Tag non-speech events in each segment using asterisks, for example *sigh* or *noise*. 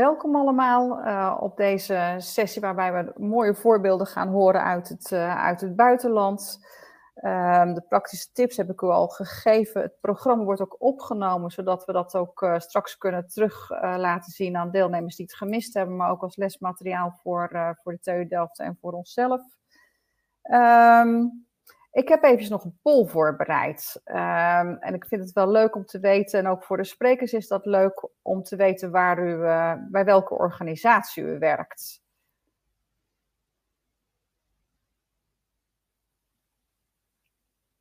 welkom allemaal uh, op deze sessie waarbij we mooie voorbeelden gaan horen uit het, uh, uit het buitenland. Um, de praktische tips heb ik u al gegeven. Het programma wordt ook opgenomen, zodat we dat ook uh, straks kunnen terug laten zien aan deelnemers die het gemist hebben, maar ook als lesmateriaal voor, voor de TU Delft en voor onszelf. Um, ik heb even nog een poll voorbereid. Um, en ik vind het wel leuk om te weten, en ook voor de sprekers is dat leuk om te weten waar u, uh, bij welke organisatie u werkt.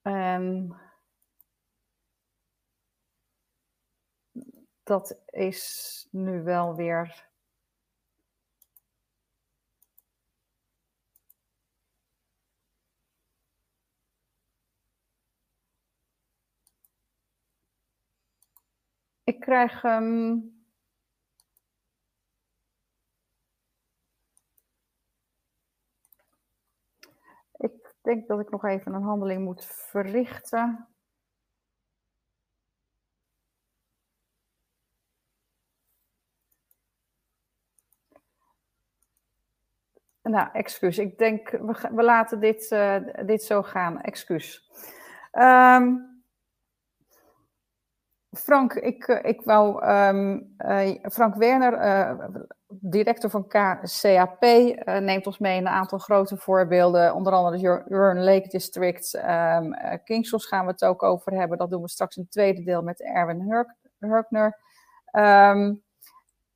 Um, dat is nu wel weer Ik krijg. Um, ik denk dat ik nog even een handeling moet verrichten. Nou, excuus. Ik denk, we, we laten dit, uh, dit zo gaan. Excuus. Um, Frank, ik, eh, ik wou um, uh, Frank Werner, uh, director van KCAP, neemt ons mee in een aantal grote voorbeelden. Onder andere de Urn Lake District. Um, Kingsels gaan we het ook over hebben. Dat doen we straks in het tweede deel met Erwin Hurkner. Um,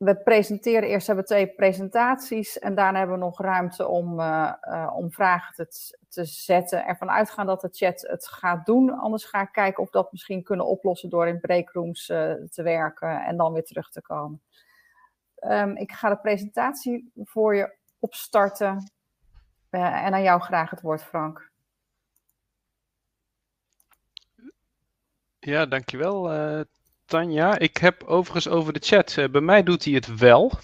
we presenteren eerst hebben we twee presentaties en daarna hebben we nog ruimte om, uh, uh, om vragen te, te zetten. Ervan uitgaan dat de chat het gaat doen. Anders ga ik kijken of dat misschien kunnen oplossen door in breakrooms uh, te werken en dan weer terug te komen. Um, ik ga de presentatie voor je opstarten en aan jou graag het woord, Frank. Ja, dankjewel Tanja. Ik heb overigens over de chat. Uh, bij mij doet hij het wel. *laughs*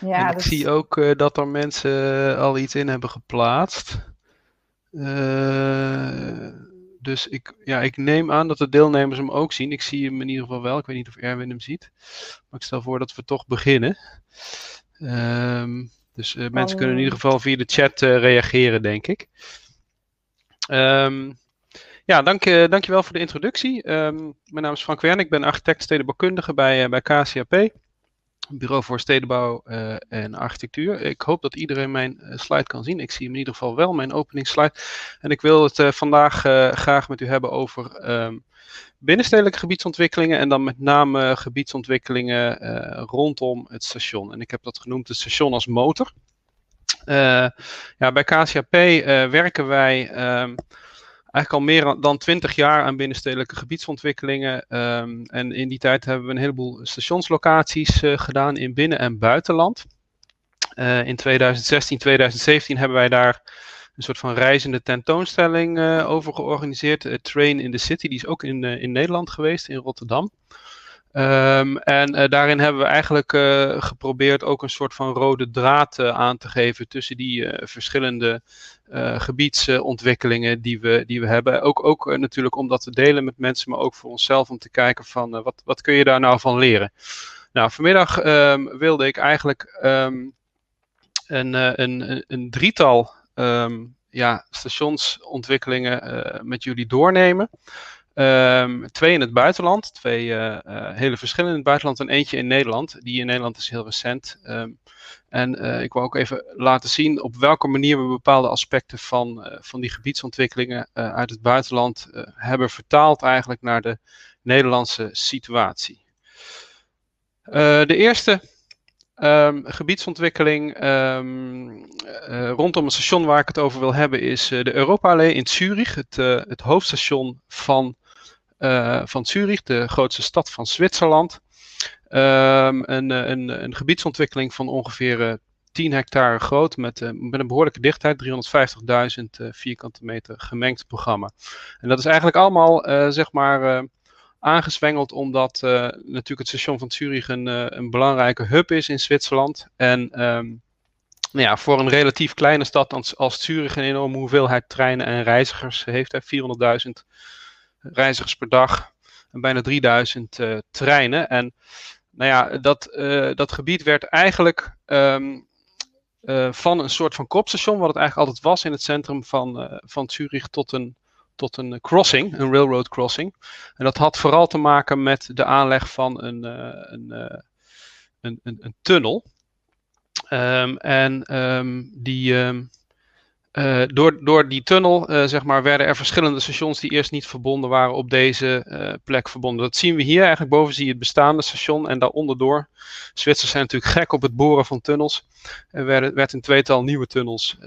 Ja, ik zie ook uh, dat er mensen al iets in hebben geplaatst. Uh, dus ik, ja, ik neem aan dat de deelnemers hem ook zien. Ik zie hem in ieder geval wel. Ik weet niet of Erwin hem ziet. Maar ik stel voor dat we toch beginnen. Um, dus mensen kunnen in ieder geval via de chat reageren, denk ik. Um, ja, dank, uh, dankjewel voor de introductie. Um, mijn naam is Frank Wern, ik ben architect stedenbouwkundige bij, uh, bij KCAP. Bureau voor Stedenbouw uh, en Architectuur. Ik hoop dat iedereen mijn slide kan zien. Ik zie hem in ieder geval wel, mijn openingsslide. En ik wil het vandaag graag met u hebben over um, binnenstedelijke gebiedsontwikkelingen en dan met name gebiedsontwikkelingen rondom het station. En ik heb dat genoemd het station als motor. ja, bij KCAP werken wij... Um, eigenlijk al meer dan twintig jaar aan binnenstedelijke gebiedsontwikkelingen. Um, en in die tijd hebben we een heleboel stationslocaties uh, gedaan in binnen- en buitenland. Uh, in 2016, 2017 hebben wij daar een soort van reizende tentoonstelling uh, over georganiseerd. Train in the City, die is ook in, in Nederland geweest, in Rotterdam. Um, en uh, daarin hebben we eigenlijk uh, geprobeerd ook een soort van rode draad uh, aan te geven tussen die verschillende gebiedsontwikkelingen die we, die we hebben. Ook, ook natuurlijk om dat te delen met mensen, maar ook voor onszelf om te kijken van wat, wat kun je daar nou van leren. Nou, vanmiddag um, wilde ik eigenlijk um, een, een, een, drietal ja, stationsontwikkelingen met jullie doornemen. Um, twee in het buitenland, twee uh, uh, hele verschillende in het buitenland en eentje in Nederland. Die in Nederland is heel recent. Um, en uh, ik wil ook even laten zien op welke manier we bepaalde aspecten van, van die gebiedsontwikkelingen uit het buitenland hebben vertaald eigenlijk naar de Nederlandse situatie. de eerste Um, gebiedsontwikkeling um, uh, rondom het station waar ik het over wil hebben is uh, de Europa Allee in Zurich, het, uh, het hoofdstation van van Zurich, de grootste stad van Zwitserland. Um, een, een, een, gebiedsontwikkeling van ongeveer 10 hectare groot met, met een behoorlijke dichtheid, 350.000 uh, vierkante meter gemengd programma. En dat is eigenlijk allemaal, zeg maar, aangezwengeld omdat natuurlijk het station van Zurich een, een belangrijke hub is in Zwitserland. En um, nou ja, voor een relatief kleine stad als, als Zurich een enorme hoeveelheid treinen en reizigers heeft. 400.000 reizigers per dag en bijna 3000 uh, treinen. En nou ja, dat, dat gebied werd eigenlijk ehm, van een soort van kopstation, wat het eigenlijk altijd was in het centrum van, van Zurich, tot een tot een crossing, een railroad crossing. En dat had vooral te maken met de aanleg van een, een, een, een, een tunnel. Um, en um, die, um, uh, door, door die tunnel uh, zeg maar, werden er verschillende stations die eerst niet verbonden waren op deze uh, plek verbonden. Dat zien we hier. Eigenlijk boven zie je het bestaande station en daaronder door. Zwitsers zijn natuurlijk gek op het boren van tunnels. Er werd, een tweetal nieuwe tunnels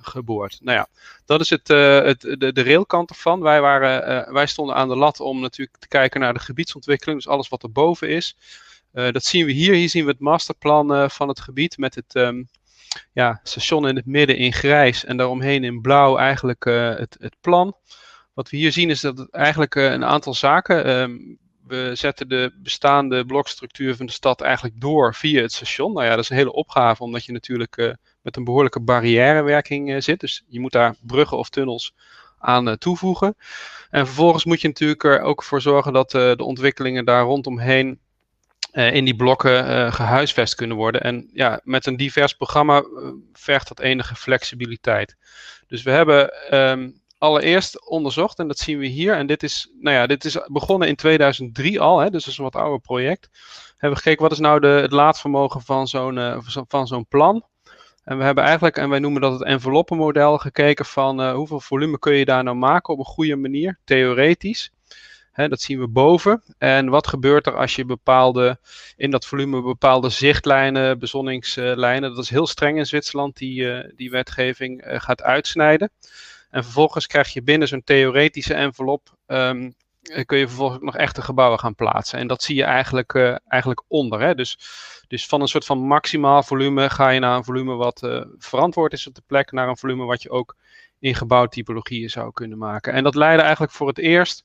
geboord. Nou ja, dat is het, het, de, de railkant ervan. Wij, waren, wij stonden aan de lat om natuurlijk te kijken naar de gebiedsontwikkeling. Dus alles wat er boven is. Dat zien we hier. Hier zien we het masterplan van het gebied met het um, ja, station in het midden in grijs en daaromheen in blauw eigenlijk uh, het, het, plan. Wat we hier zien is dat het eigenlijk een aantal zaken. Um, we zetten de bestaande blokstructuur van de stad eigenlijk door via het station. Nou ja, dat is een hele opgave, omdat je natuurlijk met een behoorlijke barrièrewerking zit. Dus je moet daar bruggen of tunnels aan toevoegen. En vervolgens moet je natuurlijk er ook voor zorgen dat de ontwikkelingen daar rondomheen uh, in die blokken uh, gehuisvest kunnen worden. En ja, met een divers programma uh, vergt dat enige flexibiliteit. Dus we hebben um, allereerst onderzocht, en dat zien we hier, en dit is, nou ja, dit is begonnen in 2003 al, hè, dus dat is een wat ouder project. Hebben gekeken wat is nou de, het laadvermogen van zo'n van zo'n plan. En we hebben eigenlijk, en wij noemen dat het enveloppenmodel, gekeken van hoeveel volume kun je daar nou maken op een goede manier, theoretisch dat zien we boven. En wat gebeurt er als je bepaalde, in dat volume bepaalde zichtlijnen, bezonningslijnen, dat is heel streng in Zwitserland, die, uh, die wetgeving uh, gaat uitsnijden. En vervolgens krijg je binnen zo'n theoretische envelop, um, kun je vervolgens nog echte gebouwen gaan plaatsen. En dat zie je eigenlijk, eigenlijk onder. Hè? Dus, dus van een soort van maximaal volume ga je naar een volume wat verantwoord is op de plek, naar een volume wat je ook in gebouwtypologieën zou kunnen maken. En dat leidde eigenlijk voor het eerst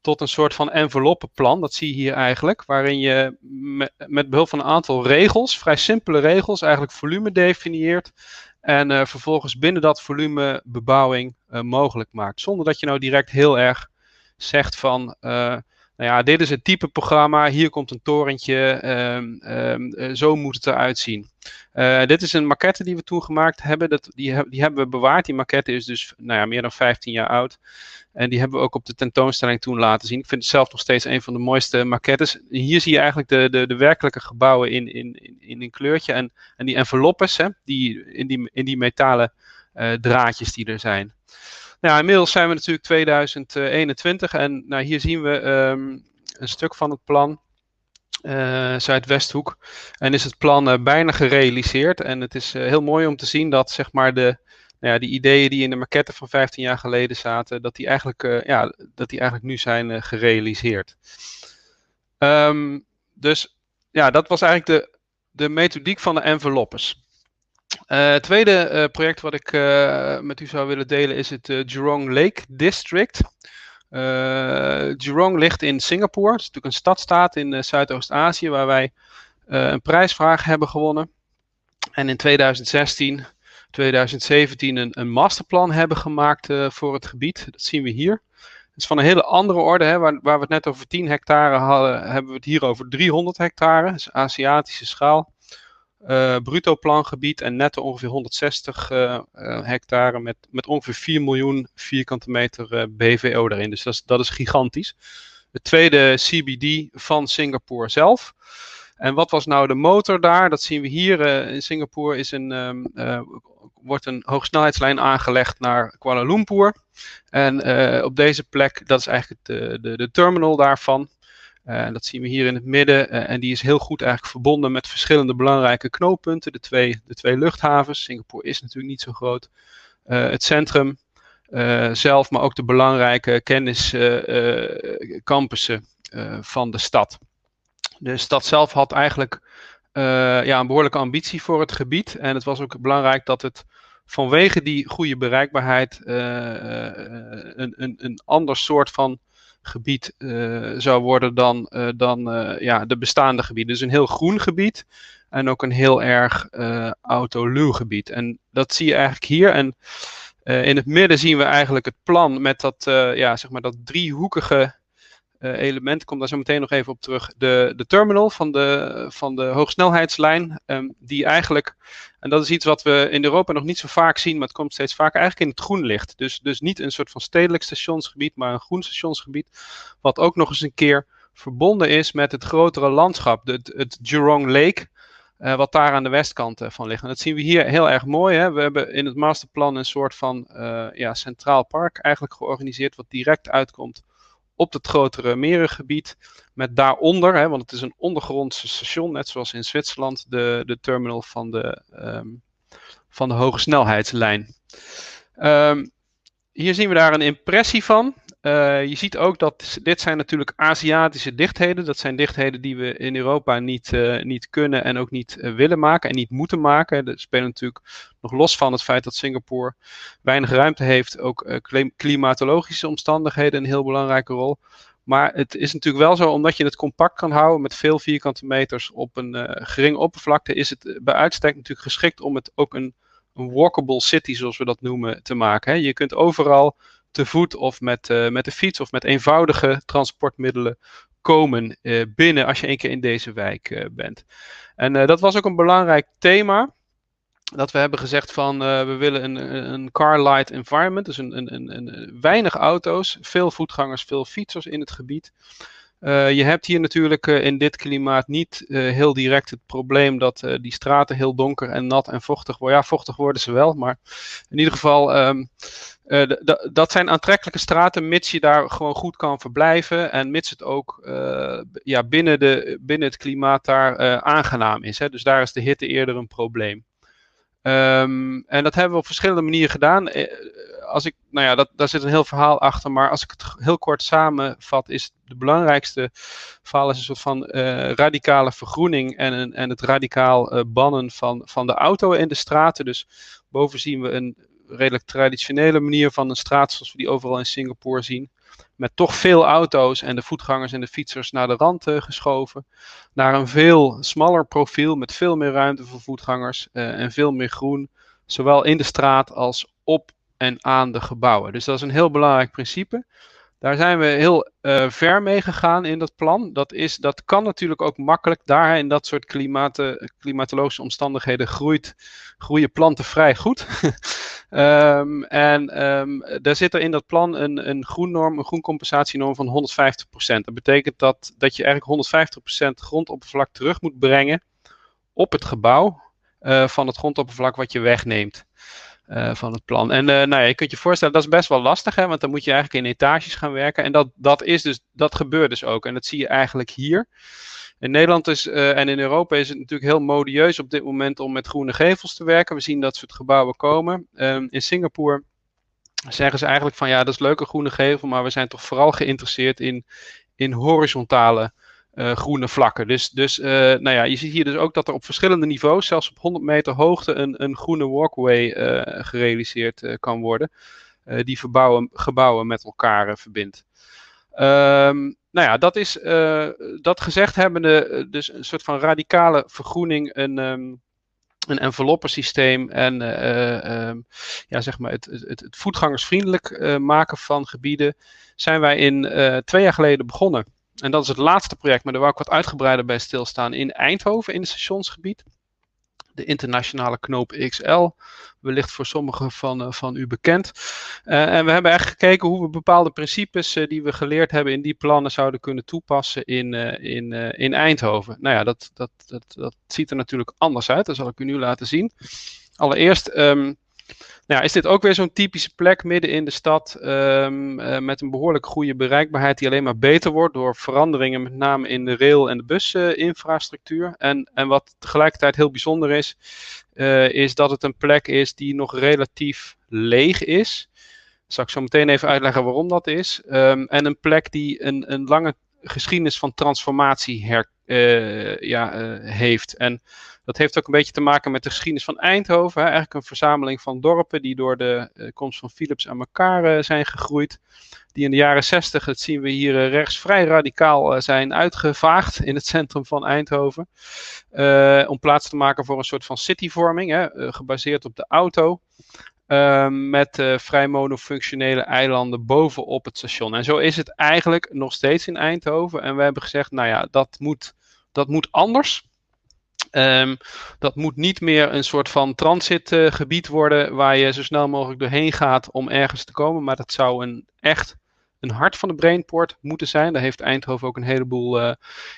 tot een soort van enveloppenplan. Dat zie je hier eigenlijk, waarin je met, behulp van een aantal regels, vrij simpele regels, eigenlijk volume definieert. En uh, vervolgens binnen dat volume bebouwing uh, mogelijk maakt. Zonder dat je nou direct heel erg zegt van, uh, nou ja, dit is het type programma, hier komt een torentje, um, um, zo moet het eruit zien. dit is een maquette die we toen gemaakt hebben, dat, die, die hebben we bewaard. Die maquette is dus nou ja, meer dan 15 jaar oud. En die hebben we ook op de tentoonstelling toen laten zien. Ik vind het zelf nog steeds een van de mooiste maquettes. Hier zie je eigenlijk de, de, de werkelijke gebouwen in, in, in, in een kleurtje. En, en die enveloppes, hè, die, in, die, in die metalen uh, draadjes die er zijn. Nou, inmiddels zijn we natuurlijk 2021 en nou, hier zien we um, een stuk van het plan. Uh, Zuidwesthoek. En is het plan uh, bijna gerealiseerd. En het is heel mooi om te zien dat zeg maar de, nou ja, die ideeën die in de maquette van 15 jaar geleden zaten, dat die eigenlijk, ja, dat die eigenlijk nu zijn gerealiseerd. Um, dus ja, dat was eigenlijk de, de methodiek van de enveloppes. Uh, het tweede project wat ik met u zou willen delen is het Jurong Lake District. Jurong ligt in Singapore. Het is natuurlijk een stadstaat in Zuidoost-Azië waar wij een prijsvraag hebben gewonnen. En in 2016 2017 een, masterplan hebben gemaakt voor het gebied. Dat zien we hier. Het is van een hele andere orde. Hè, waar, waar, we het net over 10 hectare hadden, hebben we het hier over 300 hectare. Dus Aziatische schaal. Uh, bruto plangebied en netto ongeveer 160 uh, uh, hectare met, met ongeveer 4 miljoen vierkante meter BVO erin. Dus dat is, dat is gigantisch. Het tweede CBD van Singapore zelf. En wat was nou de motor daar? Dat zien we hier in Singapore. Is een, um, wordt een hoogsnelheidslijn aangelegd naar Kuala Lumpur. En op deze plek, dat is eigenlijk de, de terminal daarvan. Uh, dat zien we hier in het midden. Uh, en die is heel goed eigenlijk verbonden met verschillende belangrijke knooppunten. De twee, de twee luchthavens. Singapore is natuurlijk niet zo groot. het centrum zelf, maar ook de belangrijke kenniscampussen van de stad. De stad zelf had eigenlijk ja, een behoorlijke ambitie voor het gebied. En het was ook belangrijk dat het vanwege die goede bereikbaarheid een, een, een ander soort van gebied uh, zou worden dan, dan ja, de bestaande gebieden. Dus een heel groen gebied en ook een heel erg autoluw gebied. En dat zie je eigenlijk hier. En in het midden zien we eigenlijk het plan met dat, ja, zeg maar dat driehoekige element, ik kom daar zo meteen nog even op terug, de, de terminal van de, van de hoogsnelheidslijn, ehm, die eigenlijk, en dat is iets wat we in Europa nog niet zo vaak zien, maar het komt steeds vaker eigenlijk in het groen ligt. Dus, dus niet een soort van stedelijk stationsgebied, maar een groen stationsgebied, wat ook nog eens een keer verbonden is met het grotere landschap, het, het Jurong Lake. Uh, wat daar aan de westkant uh, van ligt. En dat zien we hier heel erg mooi. Hè? We hebben in het masterplan een soort van ja, centraal park eigenlijk georganiseerd, wat direct uitkomt op het grotere merengebied. Met daaronder, hè, want het is een ondergrondse station, net zoals in Zwitserland, de, de terminal van de, um, van de hoge snelheidslijn. Um, hier zien we daar een impressie van. Uh, je ziet ook dat dit zijn natuurlijk Aziatische dichtheden. Dat zijn dichtheden die we in Europa niet, uh, niet kunnen en ook niet uh, willen maken en niet moeten maken. Dat spelen natuurlijk nog los van het feit dat Singapore weinig ruimte heeft, ook klimatologische omstandigheden een heel belangrijke rol. Maar het is natuurlijk wel zo, omdat je het compact kan houden met veel vierkante meters op een geringe oppervlakte, is het bij uitstek natuurlijk geschikt om het ook een, een walkable city, zoals we dat noemen, te maken. Hè. Je kunt overal te voet of met, uh, met de fiets of met eenvoudige transportmiddelen komen uh, binnen als je een keer in deze wijk uh, bent. En dat was ook een belangrijk thema. Dat we hebben gezegd van we willen een, een car light environment. Dus een, een, een, weinig auto's, veel voetgangers, veel fietsers in het gebied. Je hebt hier natuurlijk in dit klimaat niet heel direct het probleem dat die straten heel donker en nat en vochtig worden. Ja, vochtig worden ze wel, maar in ieder geval um, uh, dat zijn aantrekkelijke straten, mits je daar gewoon goed kan verblijven en mits het ook uh, ja, binnen, de, binnen het klimaat daar uh, aangenaam is. Hè. Dus daar is de hitte eerder een probleem. Um, en dat hebben we op verschillende manieren gedaan. Als ik, nou ja, dat, daar zit een heel verhaal achter, maar als ik het heel kort samenvat, is de belangrijkste verhaal is een soort van radicale vergroening en, en het radicaal bannen van, van de auto in de straten. Dus boven zien we een redelijk traditionele manier van een straat zoals we die overal in Singapore zien. Met toch veel auto's en de voetgangers en de fietsers naar de rand uh, geschoven. Naar een veel smaller profiel met veel meer ruimte voor voetgangers uh, en veel meer groen. Zowel in de straat als op en aan de gebouwen. Dus dat is een heel belangrijk principe. Daar zijn we heel uh, ver mee gegaan in dat plan. Dat, is, dat kan natuurlijk ook makkelijk. Daar in dat soort klimaten, klimatologische omstandigheden groeit, groeien planten vrij goed. um, *laughs* en um, daar zit er in dat plan een, een groennorm, een groencompensatienorm van 150%. Dat betekent dat, dat je eigenlijk 150% grondoppervlak terug moet brengen op het gebouw uh, van het grondoppervlak wat je wegneemt. Uh, van het plan. En uh, nou ja, je kunt je voorstellen, dat is best wel lastig, hè, want dan moet je eigenlijk in etages gaan werken. En dat, dat, is dus, dat gebeurt dus ook. En dat zie je eigenlijk hier. In Nederland is, uh, en in Europa is het natuurlijk heel modieus op dit moment om met groene gevels te werken. We zien dat soort gebouwen komen. Um, in Singapore zeggen ze eigenlijk van ja, dat is leuke groene gevel, maar we zijn toch vooral geïnteresseerd in, in horizontale uh, groene vlakken. Dus, dus uh, nou ja, je ziet hier dus ook dat er op verschillende niveaus, zelfs op 100 meter hoogte, een, een groene walkway uh, gerealiseerd kan worden. die verbouwen, gebouwen met elkaar verbindt. Um, nou ja, dat is dat gezegd hebbende, dus een soort van radicale vergroening, een, um, een enveloppensysteem en um, ja, zeg maar het, het, het voetgangersvriendelijk maken van gebieden, zijn wij in twee jaar geleden begonnen. En dat is het laatste project, maar daar wou ik wat uitgebreider bij stilstaan in Eindhoven in het stationsgebied. De internationale knoop XL, wellicht voor sommigen van, uh, van u bekend. Uh, en we hebben eigenlijk gekeken hoe we bepaalde principes uh, die we geleerd hebben in die plannen zouden kunnen toepassen in, in, in Eindhoven. Nou ja, dat, dat, dat, dat ziet er natuurlijk anders uit, dat zal ik u nu laten zien. Allereerst um, nou, is dit ook weer zo'n typische plek midden in de stad um, uh, met een behoorlijk goede bereikbaarheid die alleen maar beter wordt door veranderingen met name in de rail- en de businfrastructuur. En, en wat tegelijkertijd heel bijzonder is, uh, is dat het een plek is die nog relatief leeg is. Zal ik zo meteen even uitleggen waarom dat is. Um, en een plek die een, een lange geschiedenis van transformatie her, ja, heeft. En dat heeft ook een beetje te maken met de geschiedenis van Eindhoven. Hè? Eigenlijk een verzameling van dorpen die door de uh, komst van Philips aan elkaar zijn gegroeid. Die in de jaren 60, dat zien we hier rechts, vrij radicaal zijn uitgevaagd in het centrum van Eindhoven. om plaats te maken voor een soort van cityvorming, gebaseerd op de auto. Ehm, met vrij monofunctionele eilanden bovenop het station. En zo is het eigenlijk nog steeds in Eindhoven. En we hebben gezegd, nou ja, dat moet, dat moet anders. Um, dat moet niet meer een soort van transitgebied worden waar je zo snel mogelijk doorheen gaat om ergens te komen. Maar dat zou een echt een hart van de Brainport moeten zijn. Daar heeft Eindhoven ook een heleboel uh,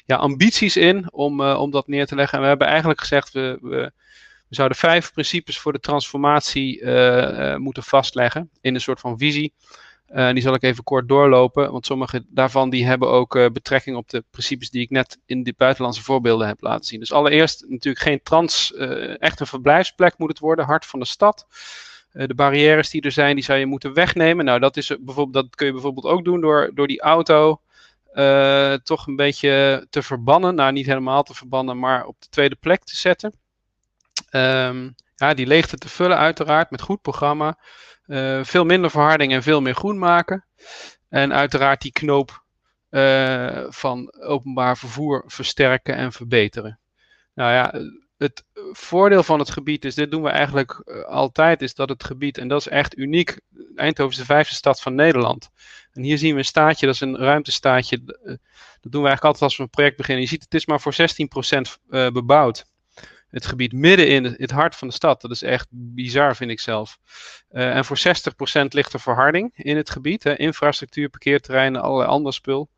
ja, ambities in om, uh, om dat neer te leggen. En we hebben eigenlijk gezegd, we, we, we zouden vijf principes voor de transformatie uh, moeten vastleggen in een soort van visie. Uh, die zal ik even kort doorlopen, want sommige daarvan die hebben ook uh, betrekking op de principes die ik net in de buitenlandse voorbeelden heb laten zien. Dus allereerst natuurlijk geen trans, uh, echt een verblijfsplek moet het worden, hart van de stad. de barrières die er zijn, die zou je moeten wegnemen. Nou, dat, is bijvoorbeeld, dat kun je bijvoorbeeld ook doen door, door die auto toch een beetje te verbannen. Nou, niet helemaal te verbannen, maar op de tweede plek te zetten. Um, ja, die leegte te vullen uiteraard met goed programma. Uh, veel minder verharding en veel meer groen maken. En uiteraard die knoop uh, van openbaar vervoer versterken en verbeteren. Nou ja, het voordeel van het gebied is, dit doen we eigenlijk altijd, is dat het gebied, en dat is echt uniek, Eindhoven is de vijfde stad van Nederland. En hier zien we een staatje, dat is een ruimtestaatje, dat doen we eigenlijk altijd als we een project beginnen. Je ziet, het is maar voor 16% uh, bebouwd het gebied midden in het hart van de stad. Dat is echt bizar, vind ik zelf. Uh, en voor 60% ligt er verharding in het gebied. Hè, infrastructuur, parkeerterreinen, allerlei ander spul.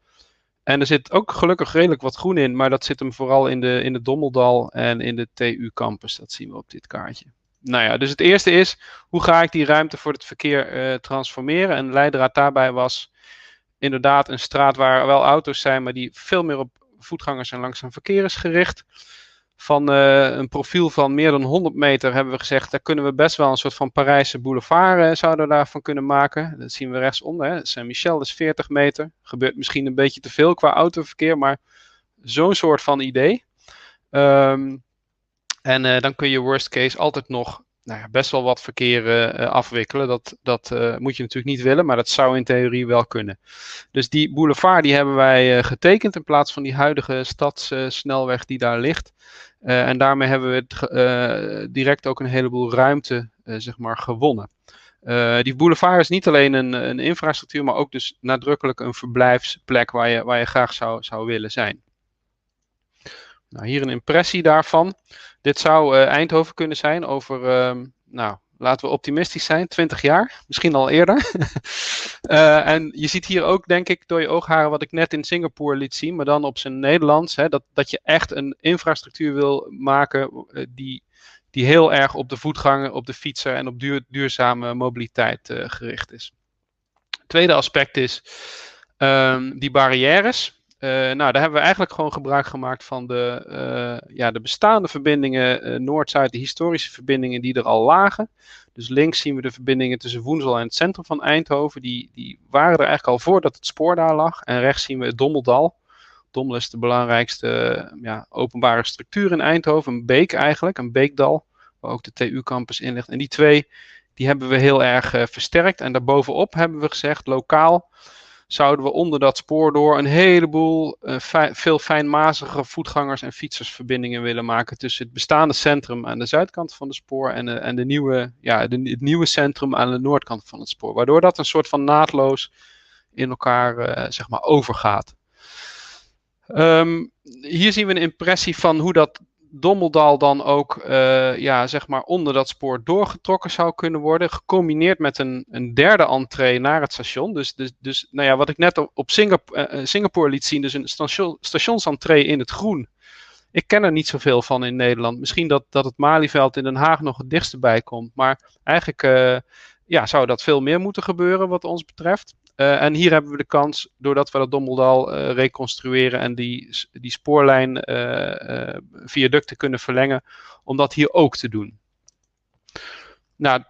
En er zit ook gelukkig redelijk wat groen in, maar dat zit hem vooral in de, in de Dommeldal en in de TU Campus. Dat zien we op dit kaartje. Nou ja, dus het eerste is, hoe ga ik die ruimte voor het verkeer uh, transformeren? En leidraad daarbij was inderdaad een straat waar wel auto's zijn, maar die veel meer op voetgangers en langzaam verkeer is gericht van uh, een profiel van meer dan 100 meter hebben we gezegd, daar kunnen we best wel een soort van Parijse boulevard uh, zouden daarvan kunnen maken. Dat zien we rechtsonder. Saint-Michel is 40 meter. Gebeurt misschien een beetje te veel qua autoverkeer, maar zo'n soort van idee. Um, en uh, dan kun je worst case altijd nog nou ja, best wel wat verkeer uh, afwikkelen. Dat, dat uh, moet je natuurlijk niet willen, maar dat zou in theorie wel kunnen. Dus die boulevard die hebben wij uh, getekend in plaats van die huidige stadssnelweg die daar ligt. en daarmee hebben we direct ook een heleboel ruimte zeg maar, gewonnen. die boulevard is niet alleen een, een, infrastructuur, maar ook dus nadrukkelijk een verblijfsplek waar je, waar je graag zou, zou willen zijn. Nou, hier een impressie daarvan. Dit zou uh, Eindhoven kunnen zijn over, uh, nou, laten we optimistisch zijn, 20 jaar, misschien al eerder. uh, *laughs* en je ziet hier ook, denk ik, door je oogharen wat ik net in Singapore liet zien, maar dan op zijn Nederlands, hè, dat, dat je echt een infrastructuur wil maken uh, die, die heel erg op de voetganger, op de fietser en op duur, duurzame mobiliteit gericht is. Tweede aspect is um, die barrières. Uh, nou, daar hebben we eigenlijk gewoon gebruik gemaakt van de, uh, ja, de bestaande verbindingen uh, Noord-Zuid, de historische verbindingen die er al lagen. Dus links zien we de verbindingen tussen Woensel en het centrum van Eindhoven. Die, die waren er eigenlijk al voordat het spoor daar lag. En rechts zien we het Dommeldal. Dommel is de belangrijkste ja, openbare structuur in Eindhoven. Een beek eigenlijk, een beekdal, waar ook de TU-campus in ligt. En die twee, die hebben we heel erg versterkt. En daarbovenop hebben we gezegd, lokaal zouden we onder dat spoor door een heleboel fi veel fijnmazige voetgangers- en fietsersverbindingen willen maken tussen het bestaande centrum aan de zuidkant van het spoor en, de, en de nieuwe, ja, de, het nieuwe centrum aan de noordkant van het spoor. Waardoor dat een soort van naadloos in elkaar uh, zeg maar overgaat. Um, hier zien we een impressie van hoe dat Dommeldal dan ook uh, ja, zeg maar onder dat spoor doorgetrokken zou kunnen worden. Gecombineerd met een, een derde entree naar het station. Dus, dus, dus nou ja, wat ik net op, Singapore, uh, Singapore liet zien, dus een station, stationsentree in het groen. Ik ken er niet zoveel van in Nederland. Misschien dat, dat het Malieveld in Den Haag nog het dichtst bij komt. Maar eigenlijk ja, zou dat veel meer moeten gebeuren wat ons betreft. Uh, en hier hebben we de kans, doordat we dat Dommeldal uh, reconstrueren en die, die spoorlijn uh, viaducten kunnen verlengen, om dat hier ook te doen. Nou,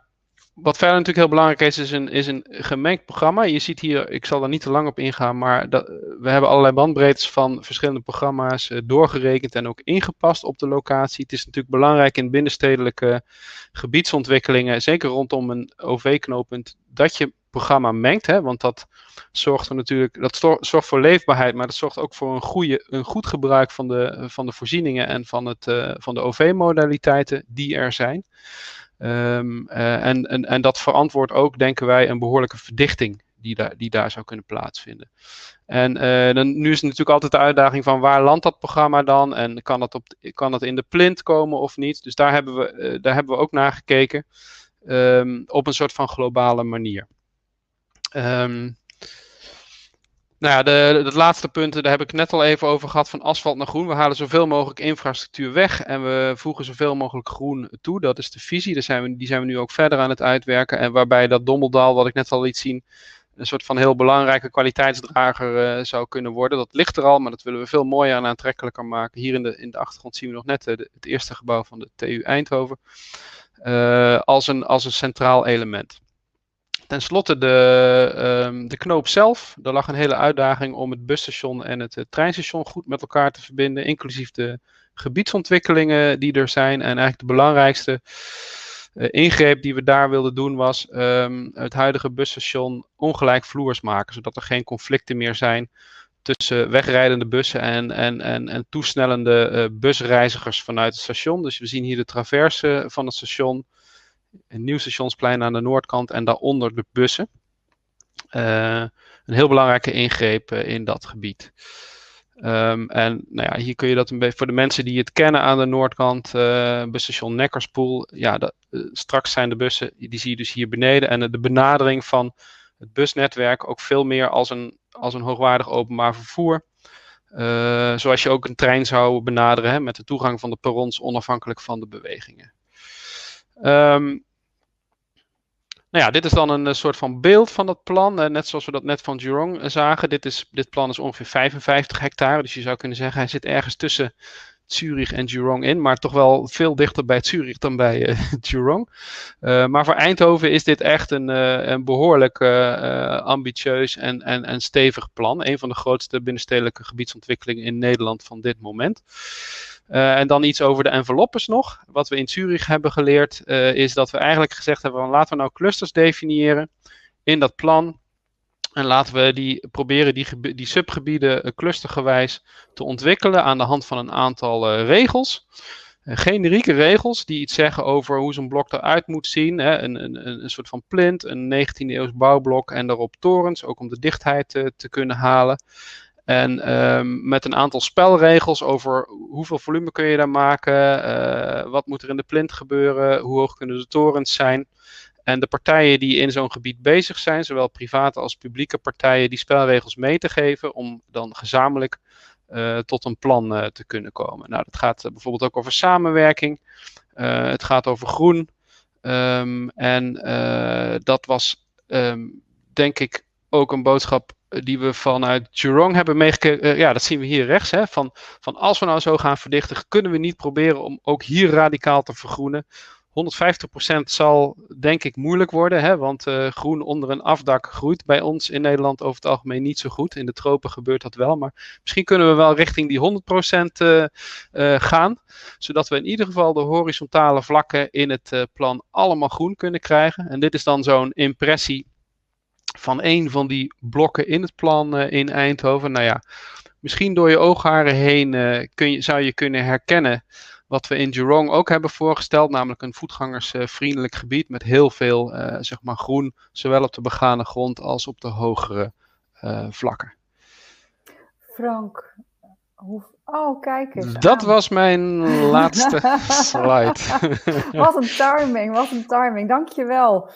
wat verder natuurlijk heel belangrijk is, is een, is een gemengd programma. Je ziet hier, ik zal daar niet te lang op ingaan, maar dat, we hebben allerlei bandbreedtes van verschillende programma's doorgerekend en ook ingepast op de locatie. Het is natuurlijk belangrijk in binnenstedelijke gebiedsontwikkelingen, zeker rondom een OV-knooppunt, dat je programma mengt. Hè, want dat zorgt er natuurlijk, dat zorgt voor leefbaarheid, maar dat zorgt ook voor een, goede, een goed gebruik van de, van de voorzieningen en van, het, uh, van de OV-modaliteiten die er zijn. Ehm, en, en, en dat verantwoordt ook, denken wij, een behoorlijke verdichting die, daar die daar zou kunnen plaatsvinden. En dan, nu is natuurlijk altijd de uitdaging van waar landt dat programma dan? En kan dat, op, kan dat in de plint komen of niet? Dus daar hebben we, daar hebben we ook naar gekeken. Ehm, op een soort van globale manier. Um, nou ja, de, laatste punten, daar heb ik net al even over gehad, van asfalt naar groen. We halen zoveel mogelijk infrastructuur weg en we voegen zoveel mogelijk groen toe. Dat is de visie, Daar zijn we, die zijn we nu ook verder aan het uitwerken. En waarbij dat Dommeldaal, wat ik net al liet zien, een soort van heel belangrijke kwaliteitsdrager uh, zou kunnen worden. Dat ligt er al, maar dat willen we veel mooier en aantrekkelijker maken. Hier in de, in de achtergrond zien we nog net uh, het eerste gebouw van de TU Eindhoven. Uh, als, een, als een centraal element. Ten slotte de, um, de knoop zelf. Er lag een hele uitdaging om het busstation en het, het treinstation goed met elkaar te verbinden, inclusief de gebiedsontwikkelingen die er zijn. En eigenlijk de belangrijkste uh, ingreep die we daar wilden doen was um, het huidige busstation ongelijk vloers maken, zodat er geen conflicten meer zijn tussen wegrijdende bussen en, en, en, en toesnellende uh, busreizigers vanuit het station. Dus we zien hier de traverse van het station een nieuw stationsplein aan de noordkant en daaronder de bussen. Uh, een heel belangrijke ingreep uh, in dat gebied. Um, en nou ja, hier kun je dat een beetje voor de mensen die het kennen aan de noordkant, uh, busstation Neckarspoel. Ja, straks zijn de bussen, die zie je dus hier beneden. En de benadering van het busnetwerk ook veel meer als een, als een hoogwaardig openbaar vervoer. zoals je ook een trein zou benaderen hè, met de toegang van de perrons onafhankelijk van de bewegingen. Um, nou ja, dit is dan een, eh, soort van beeld van dat plan. Uh, net zoals we dat net van Jurong uh, zagen. Dit, is, dit plan is ongeveer 55 hectare. Dus je zou kunnen zeggen, hij zit ergens tussen Zurich en Jurong in. Maar toch wel veel dichter bij Zurich dan bij uh, *laughs* Jurong. maar voor Eindhoven is dit echt een, een behoorlijk ambitieus en, en, en stevig plan. Een van de grootste binnenstedelijke gebiedsontwikkelingen in Nederland van dit moment. Uh, en dan iets over de enveloppes nog. Wat we in Zurich hebben geleerd uh, is dat we eigenlijk gezegd hebben: laten we nou clusters definiëren in dat plan. En laten we die, proberen die, die subgebieden uh, clustergewijs te ontwikkelen aan de hand van een aantal regels. generieke regels die iets zeggen over hoe zo'n blok eruit moet zien. Hè. Een, een, een soort van plint, een 19e eeuws bouwblok en daarop torens, ook om de dichtheid te kunnen halen. En um, met een aantal spelregels over hoeveel volume kun je daar maken, uh, wat moet er in de plint gebeuren, hoe hoog kunnen de torens zijn. En de partijen die in zo'n gebied bezig zijn, zowel private als publieke partijen, die spelregels mee te geven om dan gezamenlijk uh, tot een plan uh, te kunnen komen. Nou, dat gaat bijvoorbeeld ook over samenwerking. het gaat over groen. Um, en dat was, um, denk ik, ook een boodschap die we vanuit Jurong hebben meegekregen. Uh, ja, dat zien we hier rechts. Hè, van, van als we nou zo gaan verdichten, kunnen we niet proberen om ook hier radicaal te vergroenen. 150% zal denk ik moeilijk worden, hè, want uh, groen onder een afdak groeit bij ons in Nederland over het algemeen niet zo goed. In de tropen gebeurt dat wel, maar misschien kunnen we wel richting die 100% uh, uh, gaan, zodat we in ieder geval de horizontale vlakken in het plan allemaal groen kunnen krijgen. En dit is dan zo'n impressie van een van die blokken in het plan uh, in Eindhoven. Nou ja, misschien door je oogharen heen uh, kun je, zou je kunnen herkennen wat we in Jurong ook hebben voorgesteld, namelijk een voetgangersvriendelijk gebied met heel veel uh, zeg maar groen, zowel op de begane grond als op de hogere vlakken. Frank, hoe, Oh, kijk eens. Dat was mijn laatste *laughs* slide. wat een timing, wat een timing. Dankjewel.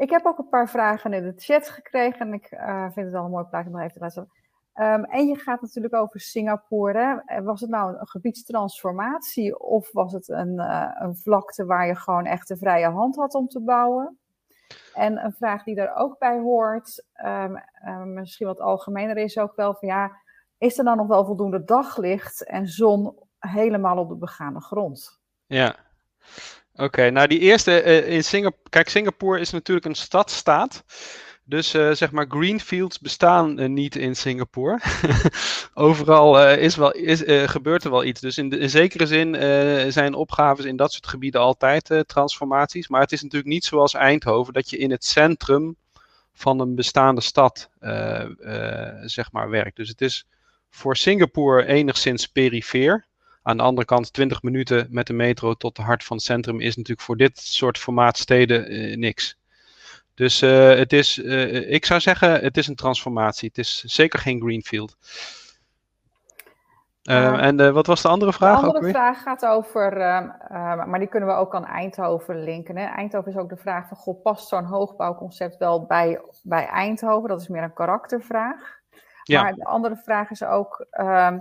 Ik heb ook een paar vragen in de chat gekregen en ik uh, vind het wel een mooi plaatje om even te laten um, En je gaat natuurlijk over Singapore. Hè. Was het nou een gebiedstransformatie of was het een, uh, een vlakte waar je gewoon echt de vrije hand had om te bouwen? En een vraag die daar ook bij hoort, um, misschien wat algemener is ook wel van ja, is er dan nog wel voldoende daglicht en zon helemaal op de begane grond? Ja, Oké, nou die eerste uh, in Singapore. Kijk, Singapore is natuurlijk een stadstaat. Dus uh, zeg maar, greenfields bestaan uh, niet in Singapore. *laughs* Overal is wel, is, gebeurt er wel iets. Dus in, de, in zekere zin zijn opgaves in dat soort gebieden altijd transformaties. Maar het is natuurlijk niet zoals Eindhoven, dat je in het centrum van een bestaande stad zeg maar, werkt. Dus het is voor Singapore enigszins perifeer. Aan de andere kant, 20 minuten met de metro tot de hart van het centrum is natuurlijk voor dit soort formaat steden uh, niks. Dus uh, het is, uh, ik zou zeggen, het is een transformatie. Het is zeker geen greenfield. En wat was de andere vraag? De andere vraag gaat over, maar die kunnen we ook aan Eindhoven linken. Hè? Eindhoven is ook de vraag van, goh, past zo'n hoogbouwconcept wel bij, bij Eindhoven? Dat is meer een karaktervraag. Ja. Maar de andere vraag is ook, ehm,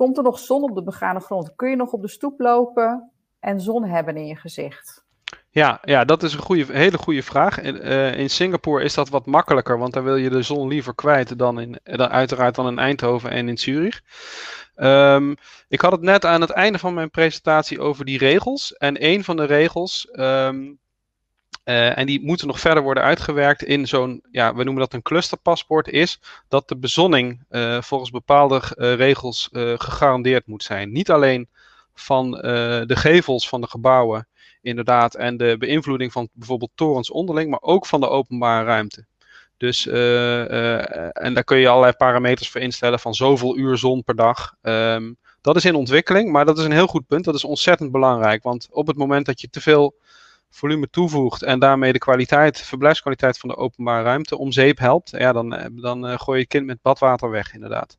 komt er nog zon op de begane grond? Kun je nog op de stoep lopen en zon hebben in je gezicht? Ja, ja dat is een goede, hele goede vraag. In, uh, in Singapore is dat wat makkelijker, want daar wil je de zon liever kwijt dan, in, uiteraard dan in Eindhoven en in Zurich. Um, ik had het net aan het einde van mijn presentatie over die regels. En een van de regels um, uh, en die moeten nog verder worden uitgewerkt in zo'n, ja, we noemen dat een clusterpaspoort, is dat de bezonning uh, volgens bepaalde uh, regels gegarandeerd moet zijn. Niet alleen van de gevels van de gebouwen, inderdaad, en de beïnvloeding van bijvoorbeeld torens onderling, maar ook van de openbare ruimte. Dus, en daar kun je allerlei parameters voor instellen van zoveel uur zon per dag. Um, dat is in ontwikkeling, maar dat is een heel goed punt. Dat is ontzettend belangrijk, want op het moment dat je te veel volume toevoegt en daarmee de kwaliteit, verblijfskwaliteit van de openbare ruimte om zeep helpt, ja, dan, eh, dan uh, gooi je het kind met badwater weg, inderdaad.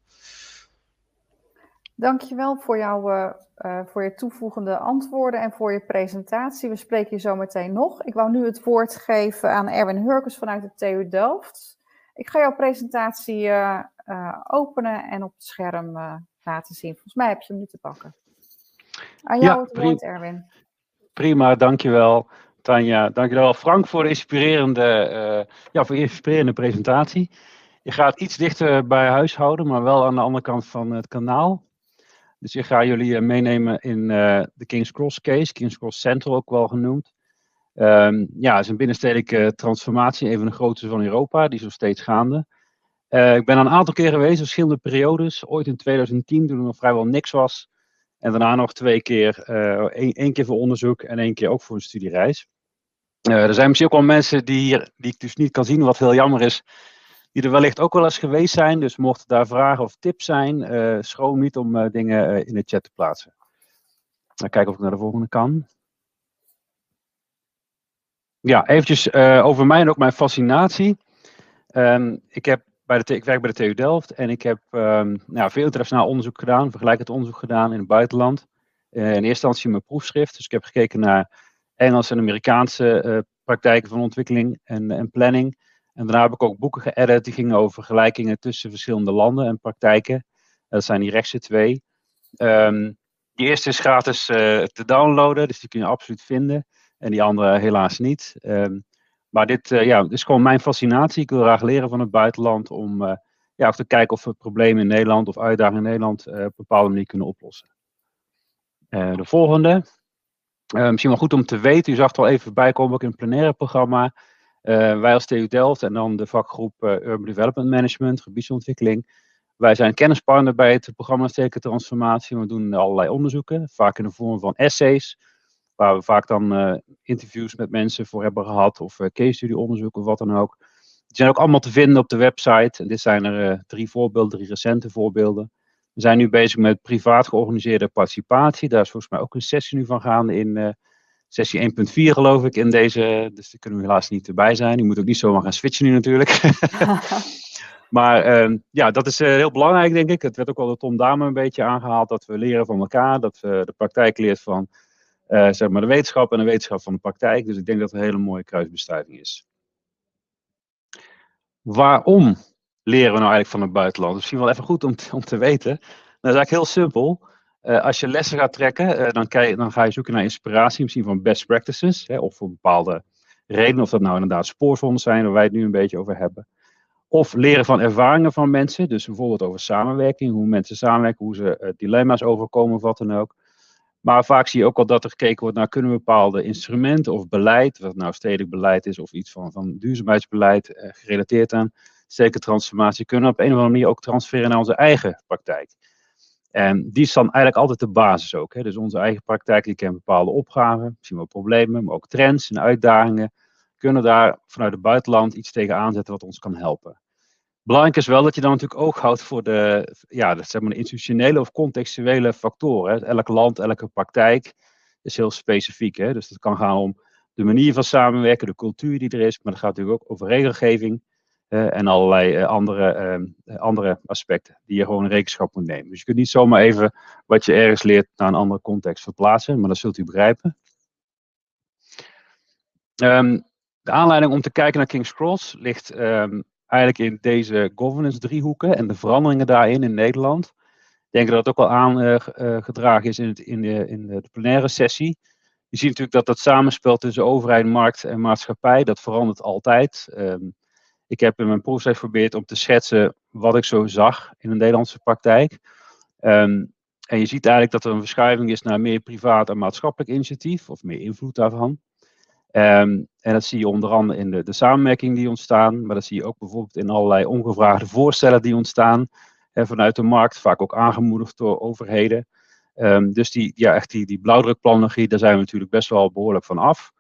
Dankjewel voor, jouw, uh, voor je toevoegende antwoorden en voor je presentatie. We spreken je zo meteen nog. Ik wou nu het woord geven aan Erwin Hurkes vanuit de TU Delft. Ik ga jouw presentatie uh, openen en op het scherm laten zien. Volgens mij heb je hem nu te pakken. Aan jou ja, het woord, Erwin. Prima, dankjewel. Tanja, dankjewel Frank voor de inspirerende, uh, ja, voor de inspirerende presentatie. Je gaat iets dichter bij huis houden, maar wel aan de andere kant van het kanaal. Dus ik ga jullie uh, meenemen in uh, de King's Cross case, King's Cross Central ook wel genoemd. Um, ja, het is een binnenstedelijke transformatie, een van de grootste van Europa, die is nog steeds gaande. ik ben een aantal keer geweest, verschillende periodes. Ooit in 2010, toen er nog vrijwel niks was. En daarna nog twee keer, uh, één, keer voor onderzoek en één keer ook voor een studiereis. Uh, er zijn misschien ook wel mensen die, die ik dus niet kan zien, wat heel jammer is, die er wellicht ook wel eens geweest zijn. Dus mochten daar vragen of tips zijn, uh, schroom niet om dingen in de chat te plaatsen. Dan kijken of ik naar de volgende kan. Ja, eventjes over mij en ook mijn fascinatie. Um, ik heb bij de, ik werk bij de TU Delft en ik heb um, nou, veel internationaal onderzoek gedaan, vergelijkend onderzoek gedaan in het buitenland. Uh, in eerste instantie mijn proefschrift, dus ik heb gekeken naar Engelse en Amerikaanse uh, praktijken van ontwikkeling en, en, planning. En daarna heb ik ook boeken geëdit die gingen over vergelijkingen tussen verschillende landen en praktijken. Dat zijn die rechtse twee. Um, die eerste is gratis te downloaden, dus die kun je absoluut vinden. En die andere helaas niet. Um, maar dit, uh, ja, is gewoon mijn fascinatie. Ik wil graag leren van het buitenland om uh, ja, te kijken of we problemen in Nederland of uitdagingen in Nederland uh, op een bepaalde manier kunnen oplossen. de volgende. misschien wel goed om te weten, u zag het al even bijkomen ook in het plenaire programma. wij als TU Delft en dan de vakgroep Urban Development Management, gebiedsontwikkeling. Wij zijn kennispartner bij het programma Stedelijke Transformatie. We doen allerlei onderzoeken, vaak in de vorm van essays Waar we vaak dan uh, interviews met mensen voor hebben gehad. Of uh, case study onderzoek of wat dan ook. Die zijn ook allemaal te vinden op de website. En dit zijn er uh, drie voorbeelden, drie recente voorbeelden. We zijn nu bezig met privaat georganiseerde participatie. Daar is volgens mij ook een sessie nu van gaande in sessie 1.4 geloof ik in deze. Dus daar kunnen we helaas niet erbij zijn. Je moet ook niet zomaar gaan switchen nu natuurlijk. *laughs* maar uh, ja, dat is uh, heel belangrijk denk ik. Het werd ook al door Tom Dame een beetje aangehaald. Dat we leren van elkaar. Dat we de praktijk leert van zeg maar de wetenschap en de wetenschap van de praktijk. Dus ik denk dat het een hele mooie kruisbestuiving is. Waarom leren we nou eigenlijk van het buitenland? Misschien wel even goed om, om te weten. Dat is eigenlijk heel simpel. Uh, als je lessen gaat trekken, uh, dan, dan, ga je zoeken naar inspiratie, misschien van best practices, hè, of voor bepaalde redenen, of dat nou inderdaad spoorzonden zijn, waar wij het nu een beetje over hebben. Of leren van ervaringen van mensen, dus bijvoorbeeld over samenwerking, hoe mensen samenwerken, hoe ze dilemma's overkomen of wat dan ook. Maar vaak zie je ook al dat er gekeken wordt naar kunnen we bepaalde instrumenten of beleid, wat nou stedelijk beleid is of iets van, van duurzaamheidsbeleid eh, gerelateerd aan stedelijke transformatie, kunnen we op een of andere manier ook transfereren naar onze eigen praktijk. En die is dan eigenlijk altijd de basis ook. Hè. Dus onze eigen praktijk die kent bepaalde opgaven, misschien wel problemen, maar ook trends en uitdagingen. Kunnen daar vanuit het buitenland iets tegen aanzetten wat ons kan helpen. Belangrijk is wel dat je dan natuurlijk oog houdt voor de, ja, de, zeg maar, de institutionele of contextuele factoren. Elk land, elke praktijk is heel specifiek. Hè? Dus het kan gaan om de manier van samenwerken, de cultuur die er is, maar het gaat natuurlijk ook over regelgeving en allerlei uh, andere, uh, andere aspecten die je gewoon in rekenschap moet nemen. Dus je kunt niet zomaar even wat je ergens leert naar een andere context verplaatsen, maar dat zult u begrijpen. Um, de aanleiding om te kijken naar King's Cross ligt um, eigenlijk in deze governance driehoeken en de veranderingen daarin in Nederland. Ik denk dat het ook al aangedragen is in, het, in, de, in de plenaire sessie. Je ziet natuurlijk dat dat samenspel tussen overheid, markt en maatschappij, dat verandert altijd. Um, ik heb in mijn proefschrift geprobeerd om te schetsen wat ik zo zag in de Nederlandse praktijk. Um, en je ziet eigenlijk dat er een verschuiving is naar meer privaat en maatschappelijk initiatief, of meer invloed daarvan. Um, en dat zie je onder andere in de, de samenwerking die ontstaan, maar dat zie je ook bijvoorbeeld in allerlei ongevraagde voorstellen die ontstaan hè, vanuit de markt, vaak ook aangemoedigd door overheden. Um, dus die, ja, echt die, die blauwdrukplanologie, daar zijn we natuurlijk best wel behoorlijk van af.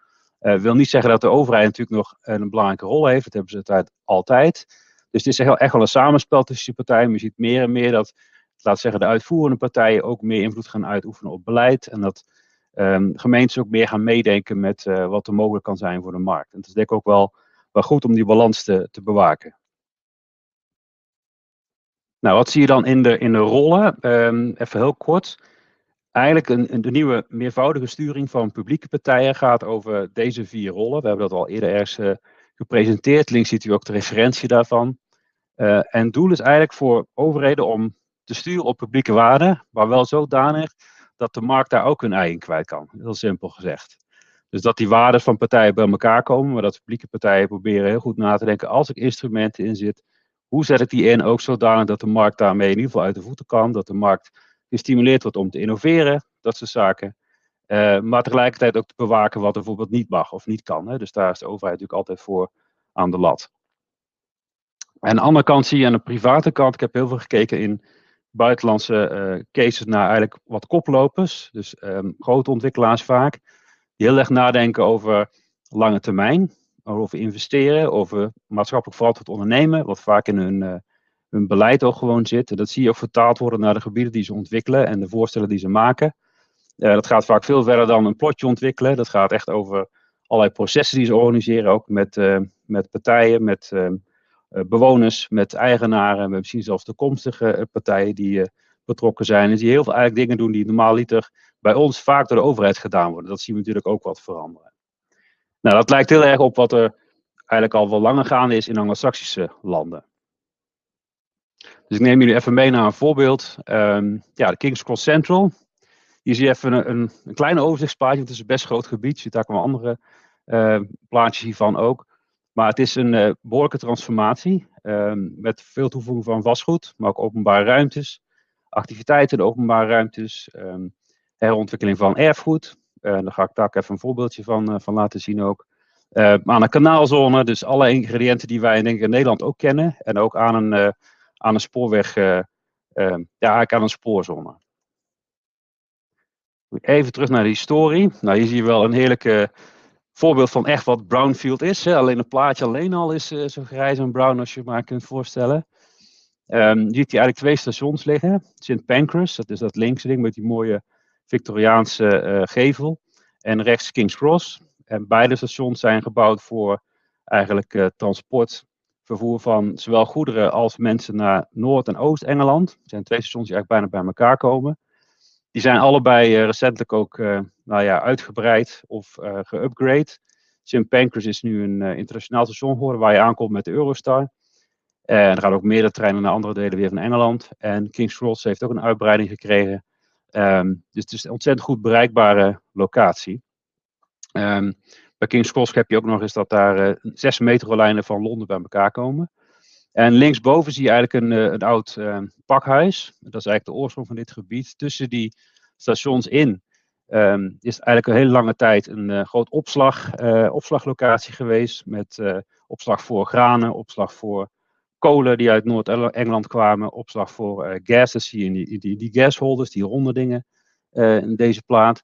Uh, wil niet zeggen dat de overheid natuurlijk nog een belangrijke rol heeft, dat hebben ze het altijd. Dus het is echt wel een samenspel tussen die partijen. Je ziet meer en meer dat, laat zeggen, de uitvoerende partijen ook meer invloed gaan uitoefenen op beleid. En dat um, gemeentes ook meer gaan meedenken met uh, wat er mogelijk kan zijn voor de markt. En het is denk ik ook wel, wel goed om die balans te, te bewaken. Nou, wat zie je dan in de, in de rollen? Um, even heel kort. Eigenlijk een, een, de nieuwe meervoudige sturing van publieke partijen gaat over deze vier rollen. We hebben dat al eerder ergens uh, gepresenteerd. Links ziet u ook de referentie daarvan. Uh, en het doel is eigenlijk voor overheden om te sturen op publieke waarden, maar wel zodanig dat de markt daar ook hun ei in kwijt kan. Heel simpel gezegd. Dus dat die waarden van partijen bij elkaar komen, maar dat publieke partijen proberen heel goed na te denken, als ik instrumenten inzet, hoe zet ik die in ook zodanig dat de markt daarmee in ieder geval uit de voeten kan, dat de markt gestimuleerd wordt om te innoveren, dat soort zaken. Uh, maar tegelijkertijd ook te bewaken wat er bijvoorbeeld niet mag of niet kan. Hè. Dus daar is de overheid natuurlijk altijd voor aan de lat. En aan de andere kant zie je aan de private kant, ik heb heel veel gekeken in buitenlandse uh, cases naar eigenlijk wat koplopers, dus um, grote ontwikkelaars vaak, die heel erg nadenken over lange termijn, over investeren, over maatschappelijk verantwoord ondernemen, wat vaak in hun, uh, hun beleid ook gewoon zit. En dat zie je ook vertaald worden naar de gebieden die ze ontwikkelen en de voorstellen die ze maken. Uh, dat gaat vaak veel verder dan een plotje ontwikkelen. Dat gaat echt over allerlei processen die ze organiseren, ook met, met partijen, met ehm, eh, bewoners, met eigenaren, met misschien zelfs toekomstige eh, partijen die eh, betrokken zijn. En die heel veel eigenlijk dingen doen die normaal liter bij ons vaak door de overheid gedaan worden. Dat zien we natuurlijk ook wat veranderen. Nou, dat lijkt heel erg op wat er eigenlijk al wel langer gaande is in Anglo-Saxische landen. Dus ik neem jullie even mee naar een voorbeeld. Um, ja, de King's Cross Central. Hier zie je even een, een, een kleine overzichtsplaatje, want het is een best groot gebied. Je ziet daar wel andere plaatjes hiervan ook. Maar het is een uh, behoorlijke transformatie um, met veel toevoeging van vastgoed, maar ook openbare ruimtes, activiteiten in openbare ruimtes, um, herontwikkeling van erfgoed. Uh, daar ga ik daar even een voorbeeldje van, uh, van laten zien ook. aan een kanaalzone, dus alle ingrediënten die wij denk ik in Nederland ook kennen. En ook aan een, aan een spoorweg, ehm, ja eigenlijk aan een spoorzone. Even terug naar de historie. Nou, hier zie je wel een heerlijke voorbeeld van echt wat brownfield is. Hè. Alleen het plaatje alleen al is uh, zo grijs en brown als je maar kunt voorstellen. Um, je ziet hier eigenlijk twee stations liggen. St. Pancras, dat is dat linkse ding met die mooie Victoriaanse uh, gevel. En rechts King's Cross. En beide stations zijn gebouwd voor eigenlijk uh, transport, vervoer van zowel goederen als mensen naar Noord- en Oost-Engeland. Er zijn twee stations die eigenlijk bijna bij elkaar komen. Die zijn allebei recentelijk ook nou ja, uitgebreid of uh, geupgrade. St. Pancras is nu een internationaal station geworden waar je aankomt met de Eurostar. En er gaan ook meerdere treinen naar andere delen weer van Engeland. En King's Cross heeft ook een uitbreiding gekregen. Um, dus het is een ontzettend goed bereikbare locatie. Um, bij King's Cross heb je ook nog eens dat daar zes metrolijnen van Londen bij elkaar komen. En linksboven zie je eigenlijk een, eh, een oud uh, pakhuis. Dat is eigenlijk de oorsprong van dit gebied. Tussen die stations in um, is eigenlijk een hele lange tijd een uh, groot opslag, uh, opslaglocatie geweest. Met opslag voor granen, opslag voor kolen die uit Noord-Engeland kwamen. Opslag voor gas, dat zie je in die, die, die gasholders, die ronde dingen in deze plaat.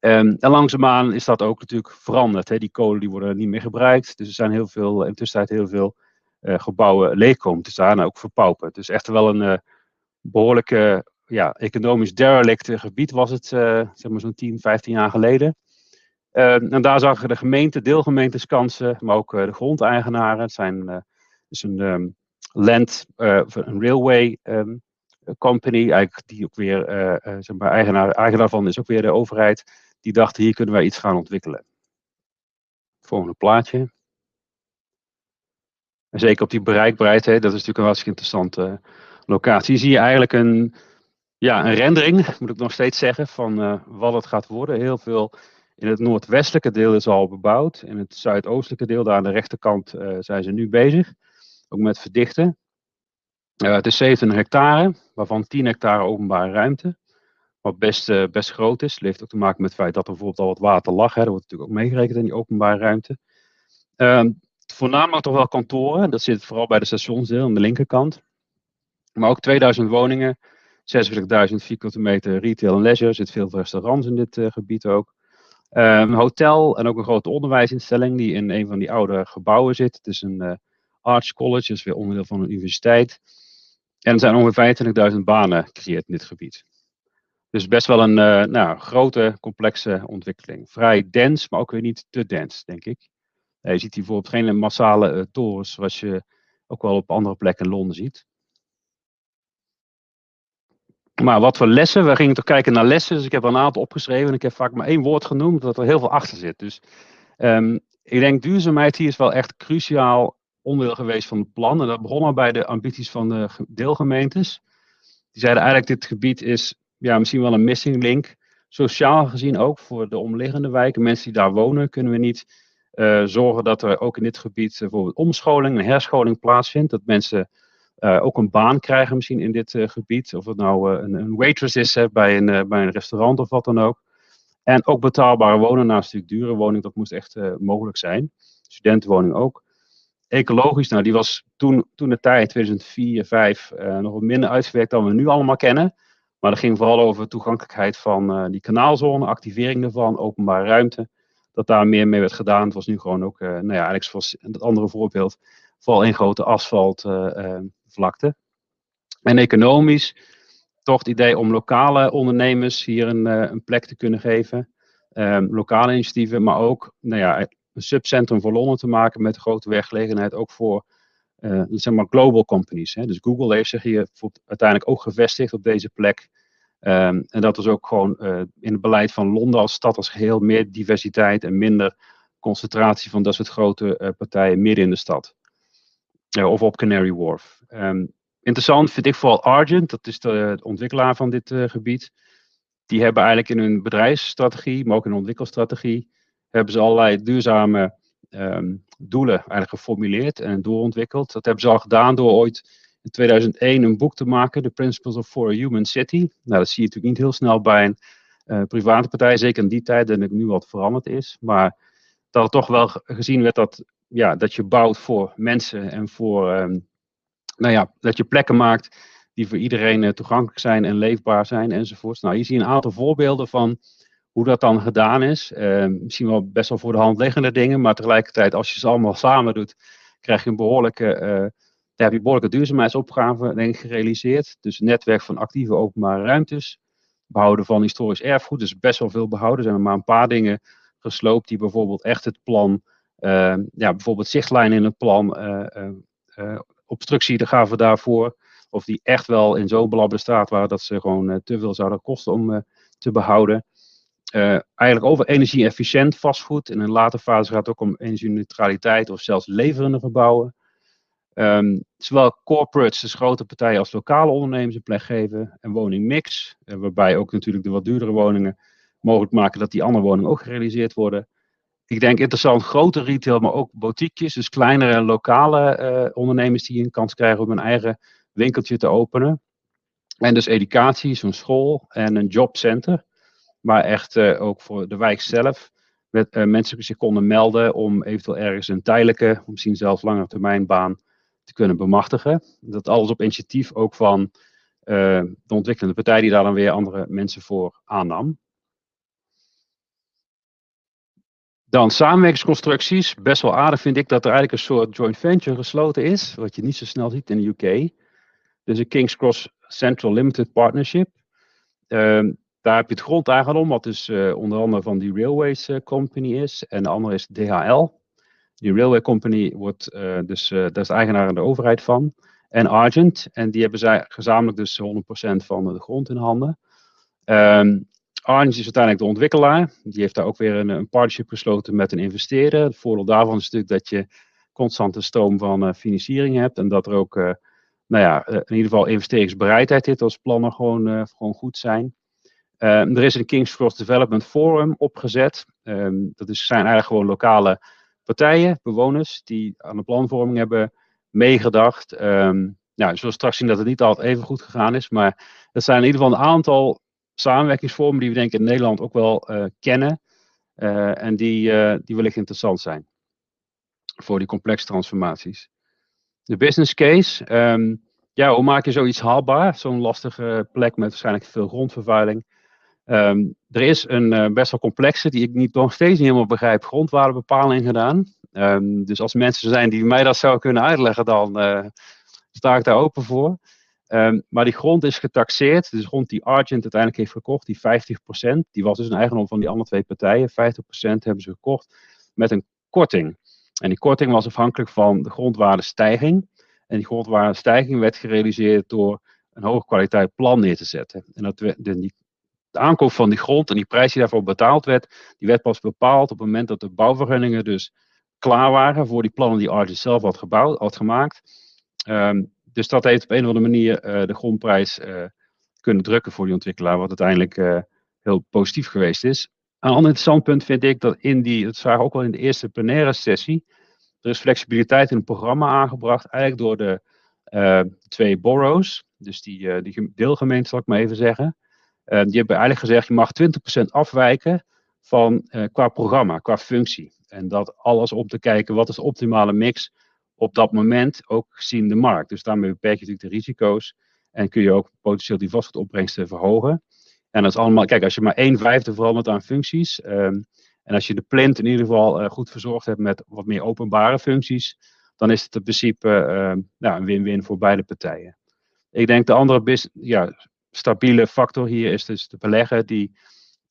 Um, en langzaamaan is dat ook natuurlijk veranderd. Hè. Die kolen die worden niet meer gebruikt. Dus er zijn heel veel, intussen heel veel gebouwen leeg komen te staan ook verpaupen. Dus echt wel een behoorlijke ja, economisch derelict gebied was het, zeg maar zo'n 10, 15 jaar geleden. en daar zagen de gemeente, deelgemeentes kansen, maar ook de grondeigenaren. Het zijn dus een um, land, een railway um, company, eigenlijk die ook weer, zeg maar, eigenaar, eigenaar van is ook weer de overheid. Die dachten, hier kunnen wij iets gaan ontwikkelen. Volgende plaatje. En zeker op die bereikbaarheid, hè, dat is natuurlijk een hartstikke interessante locatie. Hier zie je eigenlijk een, ja, een rendering, moet ik nog steeds zeggen, van uh, wat het gaat worden. Heel veel in het noordwestelijke deel is al bebouwd. In het zuidoostelijke deel, daar aan de rechterkant, uh, zijn ze nu bezig. Ook met verdichten. Uh, het is 27 hectare, waarvan 10 hectare openbare ruimte. Wat best, best groot is. Het heeft ook te maken met het feit dat er bijvoorbeeld al wat water lag. Hè. Dat wordt natuurlijk ook meegerekend in die openbare ruimte. Ehm, voornamelijk toch wel kantoren. Dat zit vooral bij de stationsdeel aan de linkerkant. Maar ook 2000 woningen, 46.000 vierkante meter retail en leisure. Er zit veel restaurants in dit uh, gebied ook. Um, een hotel en ook een grote onderwijsinstelling die in een van die oude gebouwen zit. Het is een uh, Arts College, is weer onderdeel van een universiteit. En er zijn ongeveer 25.000 banen gecreëerd in dit gebied. Dus best wel een uh, nou, grote, complexe ontwikkeling. Vrij dense, maar ook weer niet te dense, denk ik. je ziet hier bijvoorbeeld geen massale torens zoals je ook wel op andere plekken in Londen ziet. Maar wat voor lessen? We gingen toch kijken naar lessen. Dus ik heb een aantal opgeschreven. En ik heb vaak maar één woord genoemd, dat er heel veel achter zit. Dus um, ik denk duurzaamheid hier is wel echt cruciaal onderdeel geweest van het plan. En dat begon al bij de ambities van de deelgemeentes. Die zeiden eigenlijk dit gebied is ja, misschien wel een missing link. Sociaal gezien ook voor de omliggende wijken. Mensen die daar wonen kunnen we niet uh, zorgen dat er ook in dit gebied bijvoorbeeld omscholing en herscholing plaatsvindt. Dat mensen uh, ook een baan krijgen misschien in dit uh, gebied. Of het nou uh, een, een, waitress is bij, een, bij een restaurant of wat dan ook. En ook betaalbare wonen naast natuurlijk dure woning, dat moest echt mogelijk zijn. Studentenwoning ook. Ecologisch, nou die was toen, toen de tijd, 2004, 2005, nog wat minder uitgewerkt dan we nu allemaal kennen. Maar dat ging vooral over toegankelijkheid van die kanaalzone, activering ervan, openbare ruimte. Dat daar meer mee werd gedaan. Het was nu gewoon ook, nou ja, eigenlijk zoals het andere voorbeeld, vooral één grote asfalt vlakte. En economisch toch het idee om lokale ondernemers hier een, eh, een plek te kunnen geven. Um, lokale initiatieven, maar ook nou ja, een subcentrum voor Londen te maken met grote werkgelegenheid, ook voor uh, zeg maar global companies. Hè. Dus Google heeft zich hier uiteindelijk ook gevestigd op deze plek. Um, en dat is ook gewoon uh, in het beleid van Londen als stad als geheel meer diversiteit en minder concentratie van dat soort grote partijen midden in de stad. Of op Canary Wharf. Um, interessant vind ik vooral Argent, dat is de, ontwikkelaar van dit uh, gebied. Die hebben eigenlijk in hun bedrijfsstrategie, maar ook in hun ontwikkelstrategie, hebben ze allerlei duurzame um, doelen eigenlijk geformuleerd en doorontwikkeld. Dat hebben ze al gedaan door ooit in 2001 een boek te maken, The Principles of For a Human City. Nou, dat zie je natuurlijk niet heel snel bij een uh, private partij, zeker in die tijd, en nu wat veranderd is. Maar dat het toch wel gezien werd dat, ja, dat je bouwt voor mensen en voor um, nou ja, dat je plekken maakt die voor iedereen uh, toegankelijk zijn en leefbaar zijn enzovoorts. Nou, hier zie je een aantal voorbeelden van hoe dat dan gedaan is. Uh, misschien wel best wel voor de hand liggende dingen, maar tegelijkertijd als je ze allemaal *laughs* samen doet, krijg je een behoorlijke, uh, daar heb je behoorlijke duurzaamheidsopgave denk gerealiseerd. Dus netwerk van actieve openbare ruimtes, behouden van historisch erfgoed, dus best wel veel behouden. Er zijn maar een paar dingen gesloopt die bijvoorbeeld echt het plan, ja, bijvoorbeeld zichtlijnen in het plan obstructie de gaven daarvoor. Of die echt wel in zo'n belabberde staat waren dat ze gewoon te veel zouden kosten om te behouden. Eigenlijk over energie-efficiënt vastgoed. In een later fase gaat het ook om energie-neutraliteit of zelfs leverende gebouwen. Um, zowel corporates, dus grote partijen, als lokale ondernemers een plek geven. Een woningmix, waarbij ook natuurlijk de wat duurdere woningen mogelijk maken dat die andere woningen ook gerealiseerd worden ik denk interessant, grote retail, maar ook boutiquejes, dus kleinere lokale uh, ondernemers die een kans krijgen om een eigen winkeltje te openen. En dus educatie, zo'n school en een jobcenter, maar echt uh, ook voor de wijk zelf. Met, uh, mensen zich konden melden om eventueel ergens een tijdelijke, misschien zelfs lange termijn baan te kunnen bemachtigen. Dat alles op initiatief ook van de ontwikkelende partij die daar dan weer andere mensen voor aannam. Dan samenwerkingsconstructies. Best wel aardig vind ik dat er eigenlijk een soort joint venture gesloten is, wat je niet zo snel ziet in de UK. Dus een King's Cross Central Limited Partnership. Ehm, daar heb je het grondeigendom, wat dus uh, onder andere van die Railways uh, Company is. En de andere is DHL. Die Railway Company wordt uh, dus, daar is de eigenaar en de overheid van. En Argent. En die hebben zij gezamenlijk dus 100% van de grond in handen. Um, Argent is uiteindelijk de ontwikkelaar. Die heeft daar ook weer een, een partnership gesloten met een investeerder. Het voordeel daarvan is natuurlijk dat je constante stroom van financiering hebt. En dat er ook nou ja, in ieder geval investeringsbereidheid is als plannen gewoon, gewoon goed zijn. Um, er is een King's Cross Development Forum opgezet. Um, dat is, zijn eigenlijk gewoon lokale partijen, bewoners, die aan de planvorming hebben meegedacht. Um, nou, zullen straks zien dat het niet altijd even goed gegaan is, maar dat zijn in ieder geval een aantal samenwerkingsvormen die we denk ik in Nederland ook wel uh, kennen. Uh, en die, uh, die wellicht interessant zijn voor die complexe transformaties. De business case. ja, hoe maak je zoiets haalbaar? Zo'n lastige plek met waarschijnlijk veel grondvervuiling. Um, er is een best wel complexe, die ik niet, nog steeds niet helemaal begrijp, grondwaardebepaling gedaan. Um, dus als mensen zijn die mij dat zouden kunnen uitleggen, dan sta ik daar open voor. Um, maar die grond is getaxeerd, dus grond die Argent uiteindelijk heeft gekocht, die 50%, die was dus een eigendom van die andere twee partijen. 50% hebben ze gekocht met een korting. En die korting was afhankelijk van de grondwaardestijging. En die grondwaardestijging werd gerealiseerd door een hoge kwaliteit plan neer te zetten. En dat, de, de aankoop van die grond en die prijs die daarvoor betaald werd, die werd pas bepaald op het moment dat de bouwvergunningen dus klaar waren voor die plannen die Argent zelf had, gebouwd, had gemaakt. Um, dus dat heeft op een of andere manier uh, de grondprijs uh, kunnen drukken voor die ontwikkelaar, wat uiteindelijk uh, heel positief geweest is. Een ander interessant punt vind ik dat in die, dat zagen we ook al in de eerste plenaire sessie, er is flexibiliteit in het programma aangebracht, eigenlijk door de twee boroughs, dus die, die deelgemeente zal ik maar even zeggen. Uh, die hebben eigenlijk gezegd, je mag 20% afwijken van, uh, qua programma, qua functie. En dat alles om te kijken, wat is de optimale mix op dat moment, ook gezien de markt. Dus daarmee beperk je natuurlijk de risico's en kun je ook potentieel die vastgoedopbrengsten verhogen. En dat is allemaal, kijk, als je maar 1 vijfde verandert aan functies, um, en als je de plant in ieder geval uh, goed verzorgd hebt met wat meer openbare functies, dan is het in principe uh, nou, een win-win voor beide partijen. Ik denk de andere ja, stabiele factor hier is dus de belegger die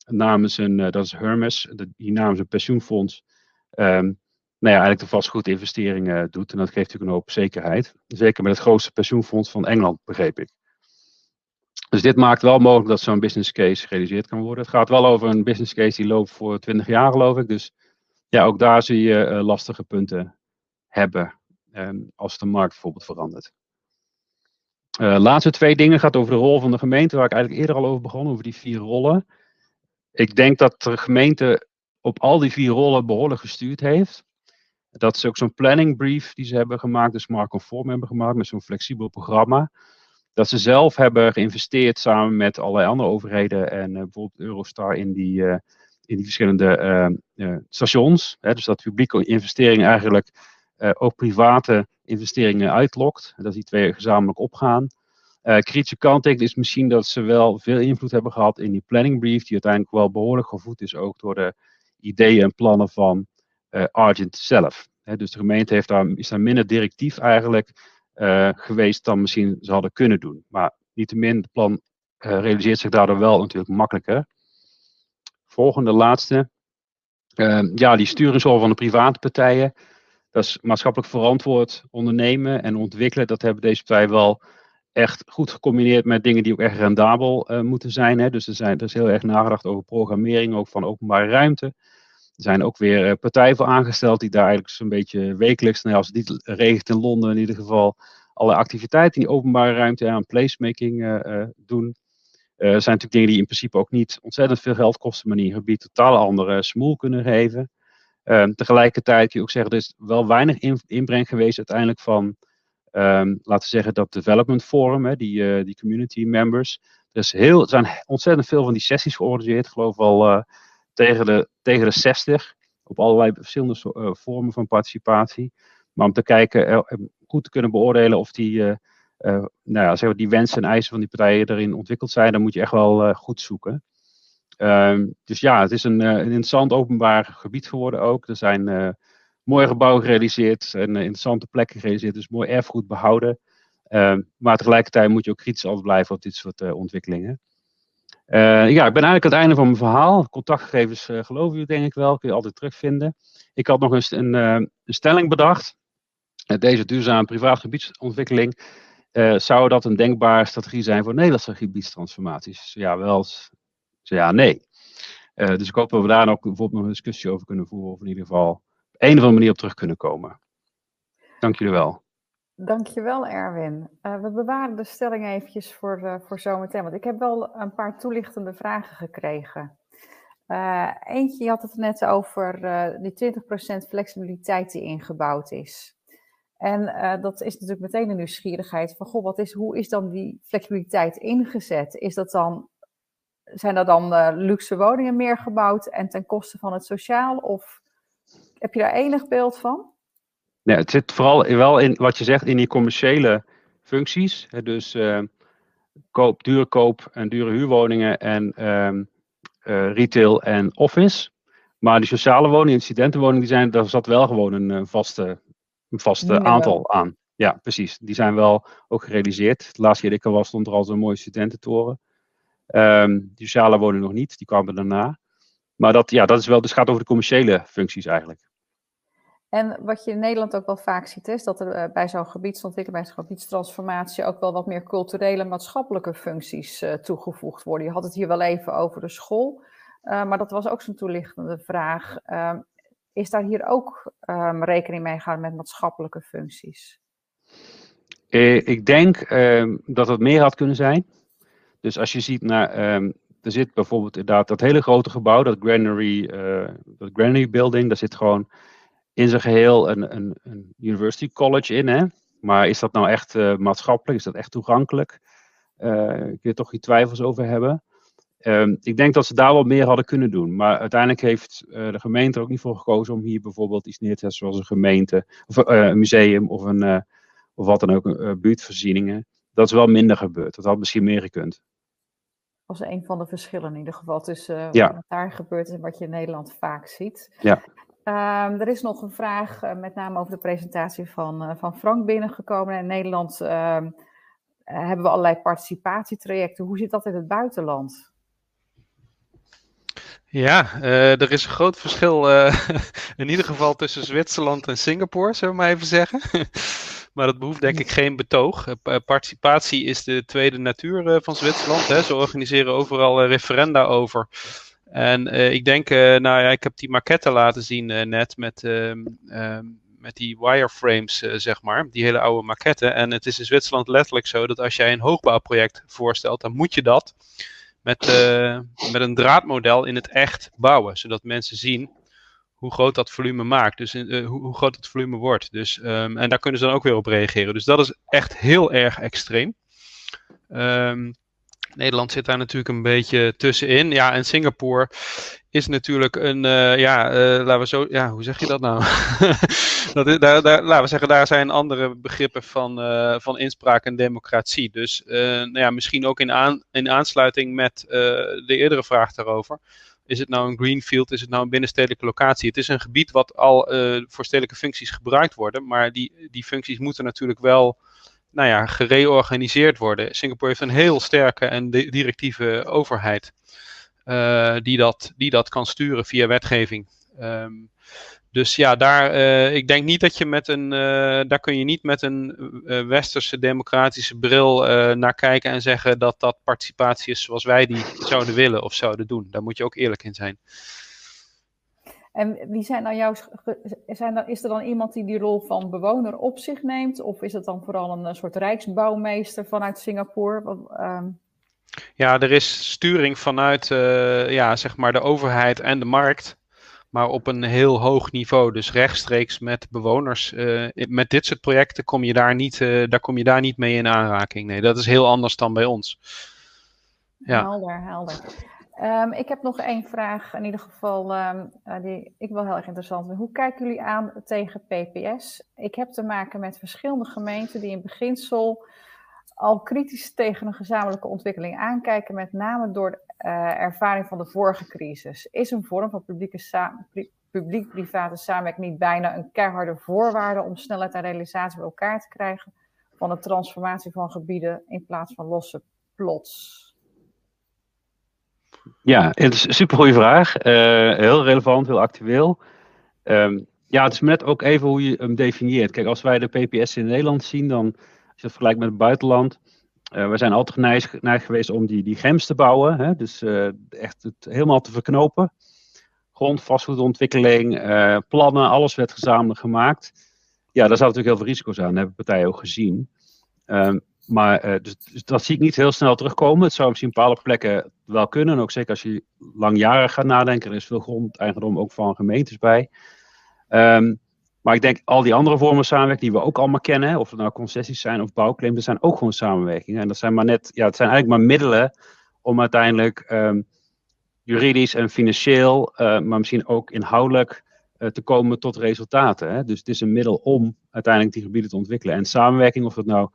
namens een, uh, dat is Hermes, die namens een pensioenfonds, um, nou ja, eigenlijk de vastgoedinvesteringen doet. En dat geeft natuurlijk een hoop zekerheid. Zeker met het grootste pensioenfonds van Engeland, begreep ik. Dus dit maakt wel mogelijk dat zo'n business case gerealiseerd kan worden. Het gaat wel over een business case die loopt voor 20 jaar, geloof ik. Dus ja, ook daar zie je uh, lastige punten hebben um, als de markt bijvoorbeeld verandert. Uh, laatste twee dingen gaat over de rol van de gemeente, waar ik eigenlijk eerder al over begon, over die vier rollen. Ik denk dat de gemeente op al die vier rollen behoorlijk gestuurd heeft. Dat is ook zo'n planning brief die ze hebben gemaakt, dus smart conform hebben gemaakt met zo'n flexibel programma. Dat ze zelf hebben geïnvesteerd samen met allerlei andere overheden en uh, bijvoorbeeld Eurostar in die, uh, in die verschillende stations. Hè, dus dat publieke investeringen eigenlijk ook private investeringen uitlokt. Dat die twee gezamenlijk opgaan. Uh, kritische kanttekening is misschien dat ze wel veel invloed hebben gehad in die planning brief, die uiteindelijk wel behoorlijk gevoed is ook door de ideeën en plannen van Argent zelf. dus de gemeente heeft daar, is daar minder directief eigenlijk uh, geweest dan misschien ze hadden kunnen doen. Maar niettemin, het plan realiseert zich daardoor wel natuurlijk makkelijker. Volgende, laatste. ja, die sturingsrol van de private partijen. Dat is maatschappelijk verantwoord ondernemen en ontwikkelen. Dat hebben deze partijen wel echt goed gecombineerd met dingen die ook echt rendabel moeten zijn, hè. Dus er, zijn er is heel erg nagedacht over programmering, ook van openbare ruimte. Zijn ook weer uh, partijen voor aangesteld die daar eigenlijk zo'n beetje wekelijks, nou als het niet regent in Londen in ieder geval, alle activiteiten in die openbare ruimte aan placemaking uh, doen. er zijn natuurlijk dingen die in principe ook niet ontzettend veel geld kosten, maar die in gebied totaal andere smoel kunnen geven. Um, tegelijkertijd kun je ook zeggen, er is wel weinig in, inbreng geweest uiteindelijk van, um, laten we zeggen, dat development forum, hè, die, uh, die community members. Er, is heel, zijn ontzettend veel van die sessies georganiseerd, geloof wel uh, tegen, de, tegen de 60, op allerlei verschillende uh, vormen van participatie. Maar om te kijken, goed te kunnen beoordelen of die, nou ja, zeg maar die wensen en eisen van die partijen erin ontwikkeld zijn, dan moet je echt wel goed zoeken. Ehm, dus ja, het is een, een, interessant openbaar gebied geworden ook. Er zijn mooie gebouwen gerealiseerd en interessante plekken gerealiseerd, dus mooi erfgoed behouden. Ehm, maar tegelijkertijd moet je ook kritisch altijd blijven op dit soort ontwikkelingen. Ja, ik ben eigenlijk aan het einde van mijn verhaal. Contactgegevens geloven jullie denk ik wel, kun je altijd terugvinden. Ik had nog eens een, een stelling bedacht. deze duurzame privaatgebiedsontwikkeling uh, zou dat een denkbare strategie zijn voor Nederlandse gebiedstransformaties? Ja, wel. Ja, nee. Dus ik hoop dat we daar nog bijvoorbeeld nog een discussie over kunnen voeren, of in ieder geval op een of andere manier op terug kunnen komen. Dank jullie wel. Dankjewel, Erwin. Uh, we bewaren de stelling eventjes voor, uh, voor zometeen, want ik heb wel een paar toelichtende vragen gekregen. Uh, eentje, je had het net over die 20% flexibiliteit die ingebouwd is. En dat is natuurlijk meteen een nieuwsgierigheid van, goh, wat is, hoe is dan die flexibiliteit ingezet? Is dat dan, zijn er dan luxe woningen meer gebouwd en ten koste van het sociaal? Of heb je daar enig beeld van? Nee, het zit vooral wel in wat je zegt in die commerciële functies. Dus uh, koop, dure koop en dure huurwoningen en um, retail en office. Maar die sociale woningen, studentenwoningen, die zijn, daar zat wel gewoon een vaste een vast aantal aan. Ja, precies. Die zijn wel ook gerealiseerd. De laatste keer dat ik er was, stond er al zo'n mooie studententoren. Um, die sociale woningen nog niet, die kwamen daarna. Maar dat, ja, dat is wel, dus gaat over de commerciële functies eigenlijk. En wat je in Nederland ook wel vaak ziet, is dat er uh, bij zo'n gebiedsontwikkeling, bij zo'n gebiedstransformatie ook wel wat meer culturele maatschappelijke functies uh, toegevoegd worden. Je had het hier wel even over de school, uh, maar dat was ook zo'n toelichtende vraag. Ehm, is daar hier ook um, rekening mee gehouden met maatschappelijke functies? Eh, ik denk um, dat het meer had kunnen zijn. Dus als je ziet naar, er zit bijvoorbeeld inderdaad dat hele grote gebouw, dat Granary, dat Granary Building, daar zit gewoon in zijn geheel een, een, een University College in. Hè? Maar is dat nou echt uh, maatschappelijk? Is dat echt toegankelijk? Uh, kun je toch je twijfels over hebben. Um, ik denk dat ze daar wat meer hadden kunnen doen. Maar uiteindelijk heeft uh, de gemeente er ook niet voor gekozen om hier bijvoorbeeld iets neer te zetten, zoals een gemeente, of een museum of, een, of wat dan ook, buurtvoorzieningen. Dat is wel minder gebeurd. Dat had misschien meer gekund. Dat was een van de verschillen in ieder geval tussen ja. wat daar gebeurt en wat je in Nederland vaak ziet. Ja. Um, er is nog een vraag, met name over de presentatie van, van Frank binnengekomen. In Nederland um, hebben we allerlei participatietrajecten. Hoe zit dat in het buitenland? Ja, er is een groot verschil *laughs* in ieder geval tussen Zwitserland en Singapore, zullen we maar even zeggen. *laughs* maar dat behoeft denk ik geen betoog. Participatie is de tweede natuur van Zwitserland. Hè. Ze organiseren overal referenda over. En ik denk, nou ja, ik heb die maquette laten zien net met, ehm, ehm, met die wireframes, zeg maar. Die hele oude maquette. En het is in Zwitserland letterlijk zo dat als jij een hoogbouwproject voorstelt, dan moet je dat met, met een draadmodel in het echt bouwen. Zodat mensen zien hoe groot dat volume maakt. Dus hoe, hoe, groot het volume wordt. Dus, um, en daar kunnen ze dan ook weer op reageren. Dus dat is echt heel erg extreem. Um, Nederland zit daar natuurlijk een beetje tussenin. Ja, en Singapore is natuurlijk een, uh, ja, uh, laten we zo, ja, hoe zeg je dat nou? *laughs* dat daar, daar, laten we zeggen, daar zijn andere begrippen van, uh, van inspraak en democratie. Dus nou ja, misschien ook in, aan, in aansluiting met de eerdere vraag daarover. Is het nou een greenfield? Is het nou een binnenstedelijke locatie? Het is een gebied wat al voor stedelijke functies gebruikt worden, maar die, die functies moeten natuurlijk wel nou ja, gereorganiseerd worden. Singapore heeft een heel sterke en directieve overheid uh, die, dat, die dat kan sturen via wetgeving. Um, dus ja, daar, uh, ik denk niet dat je met een, uh, daar kun je niet met een westerse democratische bril naar kijken en zeggen dat dat participatie is zoals wij die zouden willen of zouden doen. Daar moet je ook eerlijk in zijn. En wie zijn nou jouw, zijn is er dan iemand die die rol van bewoner op zich neemt? Of is het dan vooral een soort rijksbouwmeester vanuit Singapore? Wat, um... Ja, er is sturing vanuit uh, ja, zeg maar de overheid en de markt. Maar op een heel hoog niveau. Dus rechtstreeks met bewoners. Uh, met dit soort projecten kom je daar niet, uh, daar kom je daar niet mee in aanraking. Nee, dat is heel anders dan bij ons. Ja. Helder, helder. Um, ik heb nog één vraag, in ieder geval, um, uh, die ik wel heel erg interessant vind. Hoe kijken jullie aan tegen PPS? Ik heb te maken met verschillende gemeenten die in beginsel al kritisch tegen een gezamenlijke ontwikkeling aankijken, met name door de ervaring van de vorige crisis. Is een vorm van publiek-private samenwerking niet bijna een keiharde voorwaarde om snelheid en realisatie bij elkaar te krijgen van de transformatie van gebieden in plaats van losse plots? Ja, het is een supergoeie vraag. heel relevant, heel actueel. Um, ja, het is net ook even hoe je hem definieert. Kijk, als wij de PPS in Nederland zien, dan als je het vergelijkt met het buitenland. Uh, we zijn altijd geneigd, geweest om die, die GEMS te bouwen. Hè? Dus uh, echt het helemaal te verknopen. Grond, vastgoedontwikkeling, plannen, alles werd gezamenlijk gemaakt. Ja, daar zaten natuurlijk heel veel risico's aan. Dat hebben partijen ook gezien. Ehm, maar dus, dus, dat zie ik niet heel snel terugkomen. Het zou misschien op bepaalde plekken wel kunnen. Ook zeker als je langjarig gaat nadenken. Er is veel grondeigendom ook van gemeentes bij. Um, maar ik denk al die andere vormen samenwerking die we ook allemaal kennen, of het nou concessies zijn of bouwclaims, dat zijn ook gewoon samenwerkingen. En dat zijn maar net, ja, het zijn eigenlijk maar middelen om uiteindelijk um, juridisch en financieel, uh, maar misschien ook inhoudelijk uh, te komen tot resultaten. Hè? Dus het is een middel om uiteindelijk die gebieden te ontwikkelen. En samenwerking, of dat nou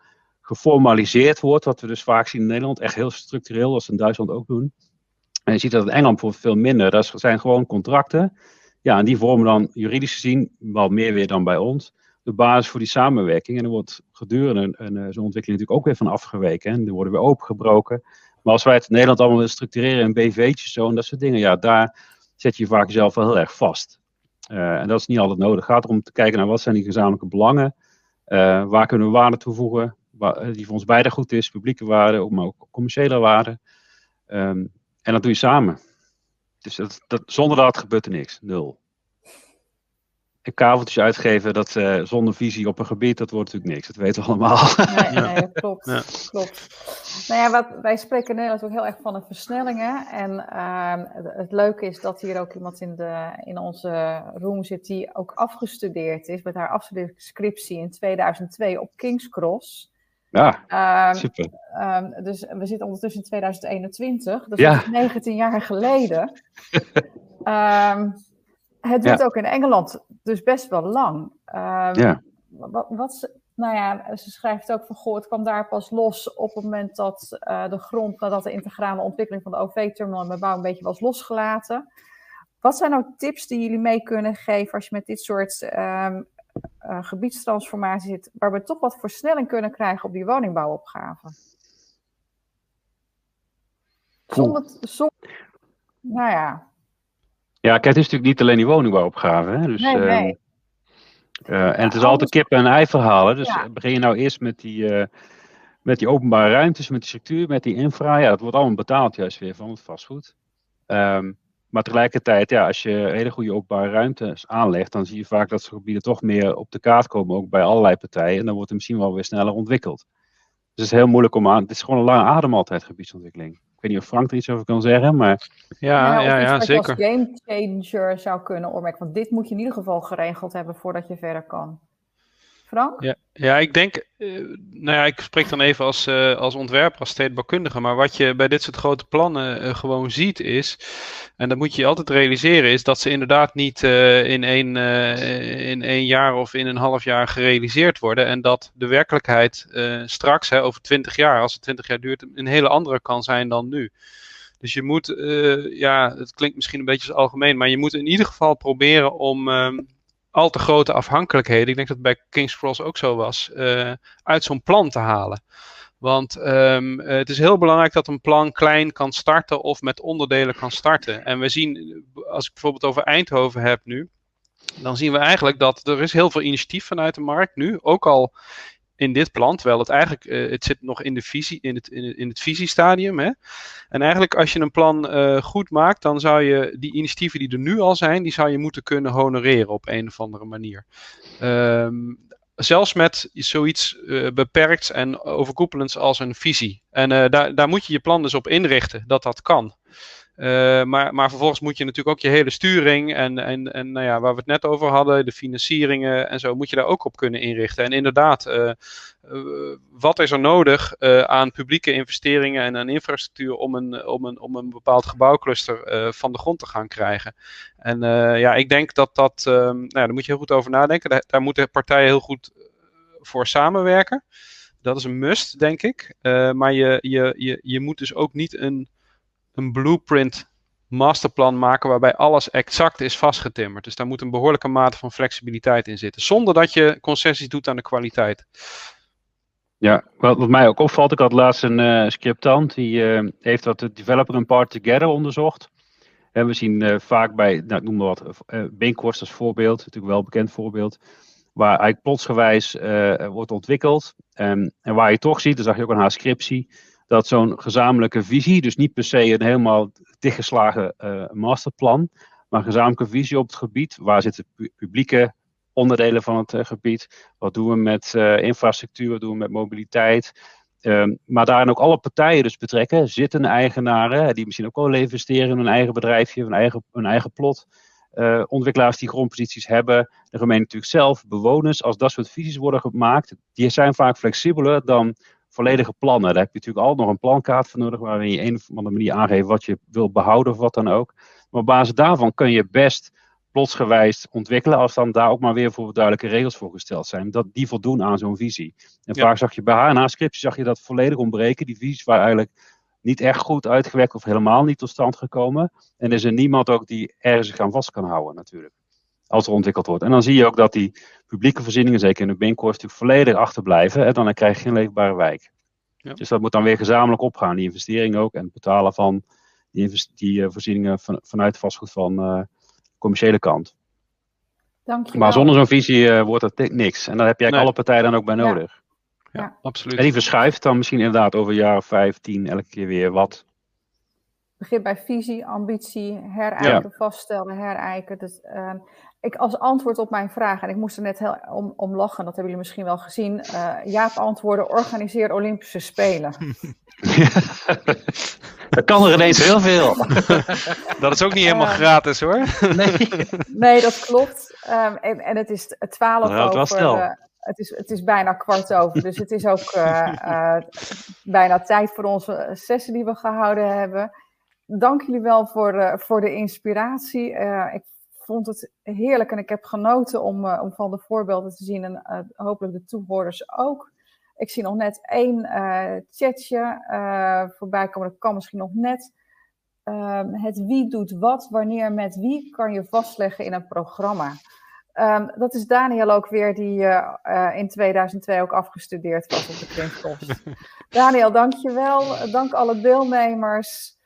geformaliseerd wordt, wat we dus vaak zien in Nederland, echt heel structureel, als ze in Duitsland ook doen. En je ziet dat in Engeland bijvoorbeeld veel minder. Dat zijn gewoon contracten ja, en die vormen dan juridisch gezien wel meer weer dan bij ons de basis voor die samenwerking. En er wordt gedurende een, zo'n ontwikkeling natuurlijk ook weer van afgeweken. En er worden weer opengebroken. Maar als wij het in Nederland allemaal willen structureren in BV'tjes zo en dat soort dingen, ja, daar zet je je vaak jezelf wel heel erg vast. Uh, en dat is niet altijd nodig. Het gaat erom te kijken naar wat zijn die gezamenlijke belangen. Uh, waar kunnen we waarde toevoegen, die voor ons beide goed is, publieke waarde, maar ook commerciële waarde. Um, en dat doe je samen. Dus dat, dat, zonder dat gebeurt er niks. Nul. Een kaveltje uitgeven dat, uh, zonder visie op een gebied, dat wordt natuurlijk niks. Dat weten we allemaal. Nee, *laughs* nee klopt, ja. klopt. Nou ja, wat, wij spreken in Nederland ook heel erg van een versnelling. Hè? En uh, het leuke is dat hier ook iemand in, de, in onze room zit die ook afgestudeerd is met haar afstudeerscriptie in 2002 op King's Cross. Ja, um, super. Um, dus we zitten ondertussen in 2021, dat ja. is 19 jaar geleden. um, *laughs* het duurt ja. ook in Engeland dus best wel lang. ja. Wat, wat, nou ja, ze schrijft ook van, goh, het kwam daar pas los op het moment dat uh, de grond, nadat de integrale ontwikkeling van de OV-terminal en bebouw een beetje was losgelaten. Wat zijn nou tips die jullie mee kunnen geven als je met dit soort um, uh, gebiedstransformatie zit, waar we toch wat versnelling kunnen krijgen op die woningbouwopgave. Zonder, zonder, nou ja. Ja, kijk, het is natuurlijk niet alleen die woningbouwopgave. Hè? Dus, nee, nee. Uh, en het is altijd kip en ei verhalen. Dus ja. begin je nou eerst met die, met die openbare ruimtes, met die structuur, met die infra. Ja, dat wordt allemaal betaald juist weer van het vastgoed. Um, maar tegelijkertijd, ja, als je hele goede openbare ruimtes aanlegt, dan zie je vaak dat zo'n gebieden toch meer op de kaart komen, ook bij allerlei partijen. En dan wordt het misschien wel weer sneller ontwikkeld. Dus het is heel moeilijk om aan. Het is gewoon een lange adem altijd, gebiedsontwikkeling. Ik weet niet of Frank er iets over kan zeggen, maar. Ja, ja, ja, ja zeker. Je als game changer zou kunnen opmerken. Want dit moet je in ieder geval geregeld hebben voordat je verder kan. Frank? Ja, ja ik denk, uh, nou ja, ik spreek dan even als, uh, als ontwerper, als stedenbouwkundige, maar wat je bij dit soort grote plannen uh, gewoon ziet is, en dat moet je altijd realiseren, is dat ze inderdaad niet in, één, in één jaar of in een half jaar gerealiseerd worden en dat de werkelijkheid straks, hè, over twintig jaar, als het twintig jaar duurt, een hele andere kan zijn dan nu. Dus je moet, ja, het klinkt misschien een beetje algemeen, maar je moet in ieder geval proberen om ehm, al te grote afhankelijkheden, ik denk dat bij King's Cross ook zo was, uh, uit zo'n plan te halen. Want um, het is heel belangrijk dat een plan klein kan starten of met onderdelen kan starten. En we zien, als ik bijvoorbeeld over Eindhoven heb nu, dan zien we eigenlijk dat er is heel veel initiatief vanuit de markt nu, ook al in dit plan, terwijl het eigenlijk, uh, het zit nog in, de visie, in, het, in, in het visiestadium. Hè? En eigenlijk als je een plan uh, goed maakt, dan zou je die initiatieven die er nu al zijn, die zou je moeten kunnen honoreren op een of andere manier. Um, zelfs met zoiets uh, beperkt en overkoepelends als een visie. En daar, daar moet je je plan dus op inrichten, dat dat kan. Uh, maar, maar vervolgens moet je natuurlijk ook je hele sturing en, en, en nou ja, waar we het net over hadden, de financieringen en zo, moet je daar ook op kunnen inrichten. En inderdaad, uh, uh, wat is er nodig aan publieke investeringen en aan infrastructuur om een, om een, om een bepaald gebouwcluster van de grond te gaan krijgen? En ja, ik denk dat dat, nou ja, daar moet je heel goed over nadenken. Daar, daar moeten partijen heel goed voor samenwerken. Dat is een must, denk ik. maar je, je, je, je moet dus ook niet een, een blueprint masterplan maken waarbij alles exact is vastgetimmerd. Dus daar moet een behoorlijke mate van flexibiliteit in zitten, zonder dat je concessies doet aan de kwaliteit. Ja, wat, mij ook opvalt, ik had laatst een uh, scriptant, die uh, heeft dat de developer and part together onderzocht. En we zien uh, vaak bij, nou, ik noem maar wat, uh, als voorbeeld, natuurlijk wel een bekend voorbeeld, waar eigenlijk plotsgewijs wordt ontwikkeld. En waar je toch ziet, dat zag je ook aan haar scriptie, dat zo'n gezamenlijke visie, dus niet per se een helemaal dichtgeslagen uh, masterplan, maar een gezamenlijke visie op het gebied. Waar zitten publieke onderdelen van het uh, gebied? Wat doen we met uh, infrastructuur? Wat doen we met mobiliteit? Um, maar daarin ook alle partijen dus betrekken, zitten eigenaren, die misschien ook wel investeren in hun eigen bedrijfje, hun eigen, hun eigen plot. Ontwikkelaars die grondposities hebben, de gemeente natuurlijk zelf, bewoners, als dat soort visies worden gemaakt, die zijn vaak flexibeler dan volledige plannen. Daar heb je natuurlijk altijd nog een plankaart voor nodig, waarin je een of andere manier aangeeft wat je wil behouden of wat dan ook. Maar op basis daarvan kun je best plotsgewijs ontwikkelen, als dan daar ook maar weer voor duidelijke regels voor gesteld zijn, dat die voldoen aan zo'n visie. En vaak zag je bij haar na scriptie zag je dat volledig ontbreken. Die visies waren eigenlijk niet echt goed uitgewerkt of helemaal niet tot stand gekomen. En er is er niemand ook die ergens zich aan vast kan houden natuurlijk als er ontwikkeld wordt. En dan zie je ook dat die publieke voorzieningen, zeker in de Binnenkorst, natuurlijk volledig achterblijven. En dan krijg je geen leefbare wijk. Ja. Dus dat moet dan weer gezamenlijk opgaan, die investering ook. En het betalen van die, die uh, voorzieningen van, vanuit vastgoed van uh, commerciële kant. Dankjewel. Maar zonder zo'n visie uh, wordt het niks. En daar heb je nee. alle partijen dan ook bij nodig. Ja, ja, absoluut. En die verschuift dan misschien inderdaad over een jaar of vijf, tien, elke keer weer wat. Begin bij visie, ambitie, herijken, vaststellen, herijken. Dus, ehm, ik als antwoord op mijn vraag, en ik moest er net heel om, om lachen, dat hebben jullie misschien wel gezien. Uh, Jaap antwoorden, organiseer Olympische Spelen. *laughs* *laughs* dat kan er ineens heel veel. *laughs* dat is ook niet helemaal uh, gratis hoor. nee. nee, dat klopt. Um, en, en het is twaalf nou, over... Uh, het is, het is bijna kwart over, dus het is ook bijna tijd voor onze sessie die we gehouden hebben. Dank jullie wel voor, voor de inspiratie. ik vond het heerlijk en ik heb genoten om, uh, om van de voorbeelden te zien en hopelijk de toehoorders ook. Ik zie nog net één chatje voorbij komen, dat kan misschien nog net. Ehm, het wie doet wat, wanneer, met wie kan je vastleggen in een programma. Um, dat is Daniel ook weer, die in 2002 ook afgestudeerd was op de Krimskost. *laughs* Daniel, dankjewel. Dank alle deelnemers.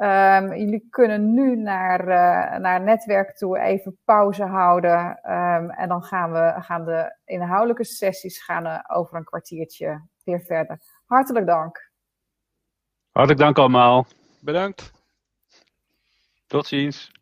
Ehm, jullie kunnen nu naar, eh, naar netwerk toe even pauze houden. Ehm, en dan gaan, we, gaan de inhoudelijke sessies gaan, eh, over een kwartiertje weer verder. Hartelijk dank. Hartelijk dank allemaal. Bedankt. Tot ziens.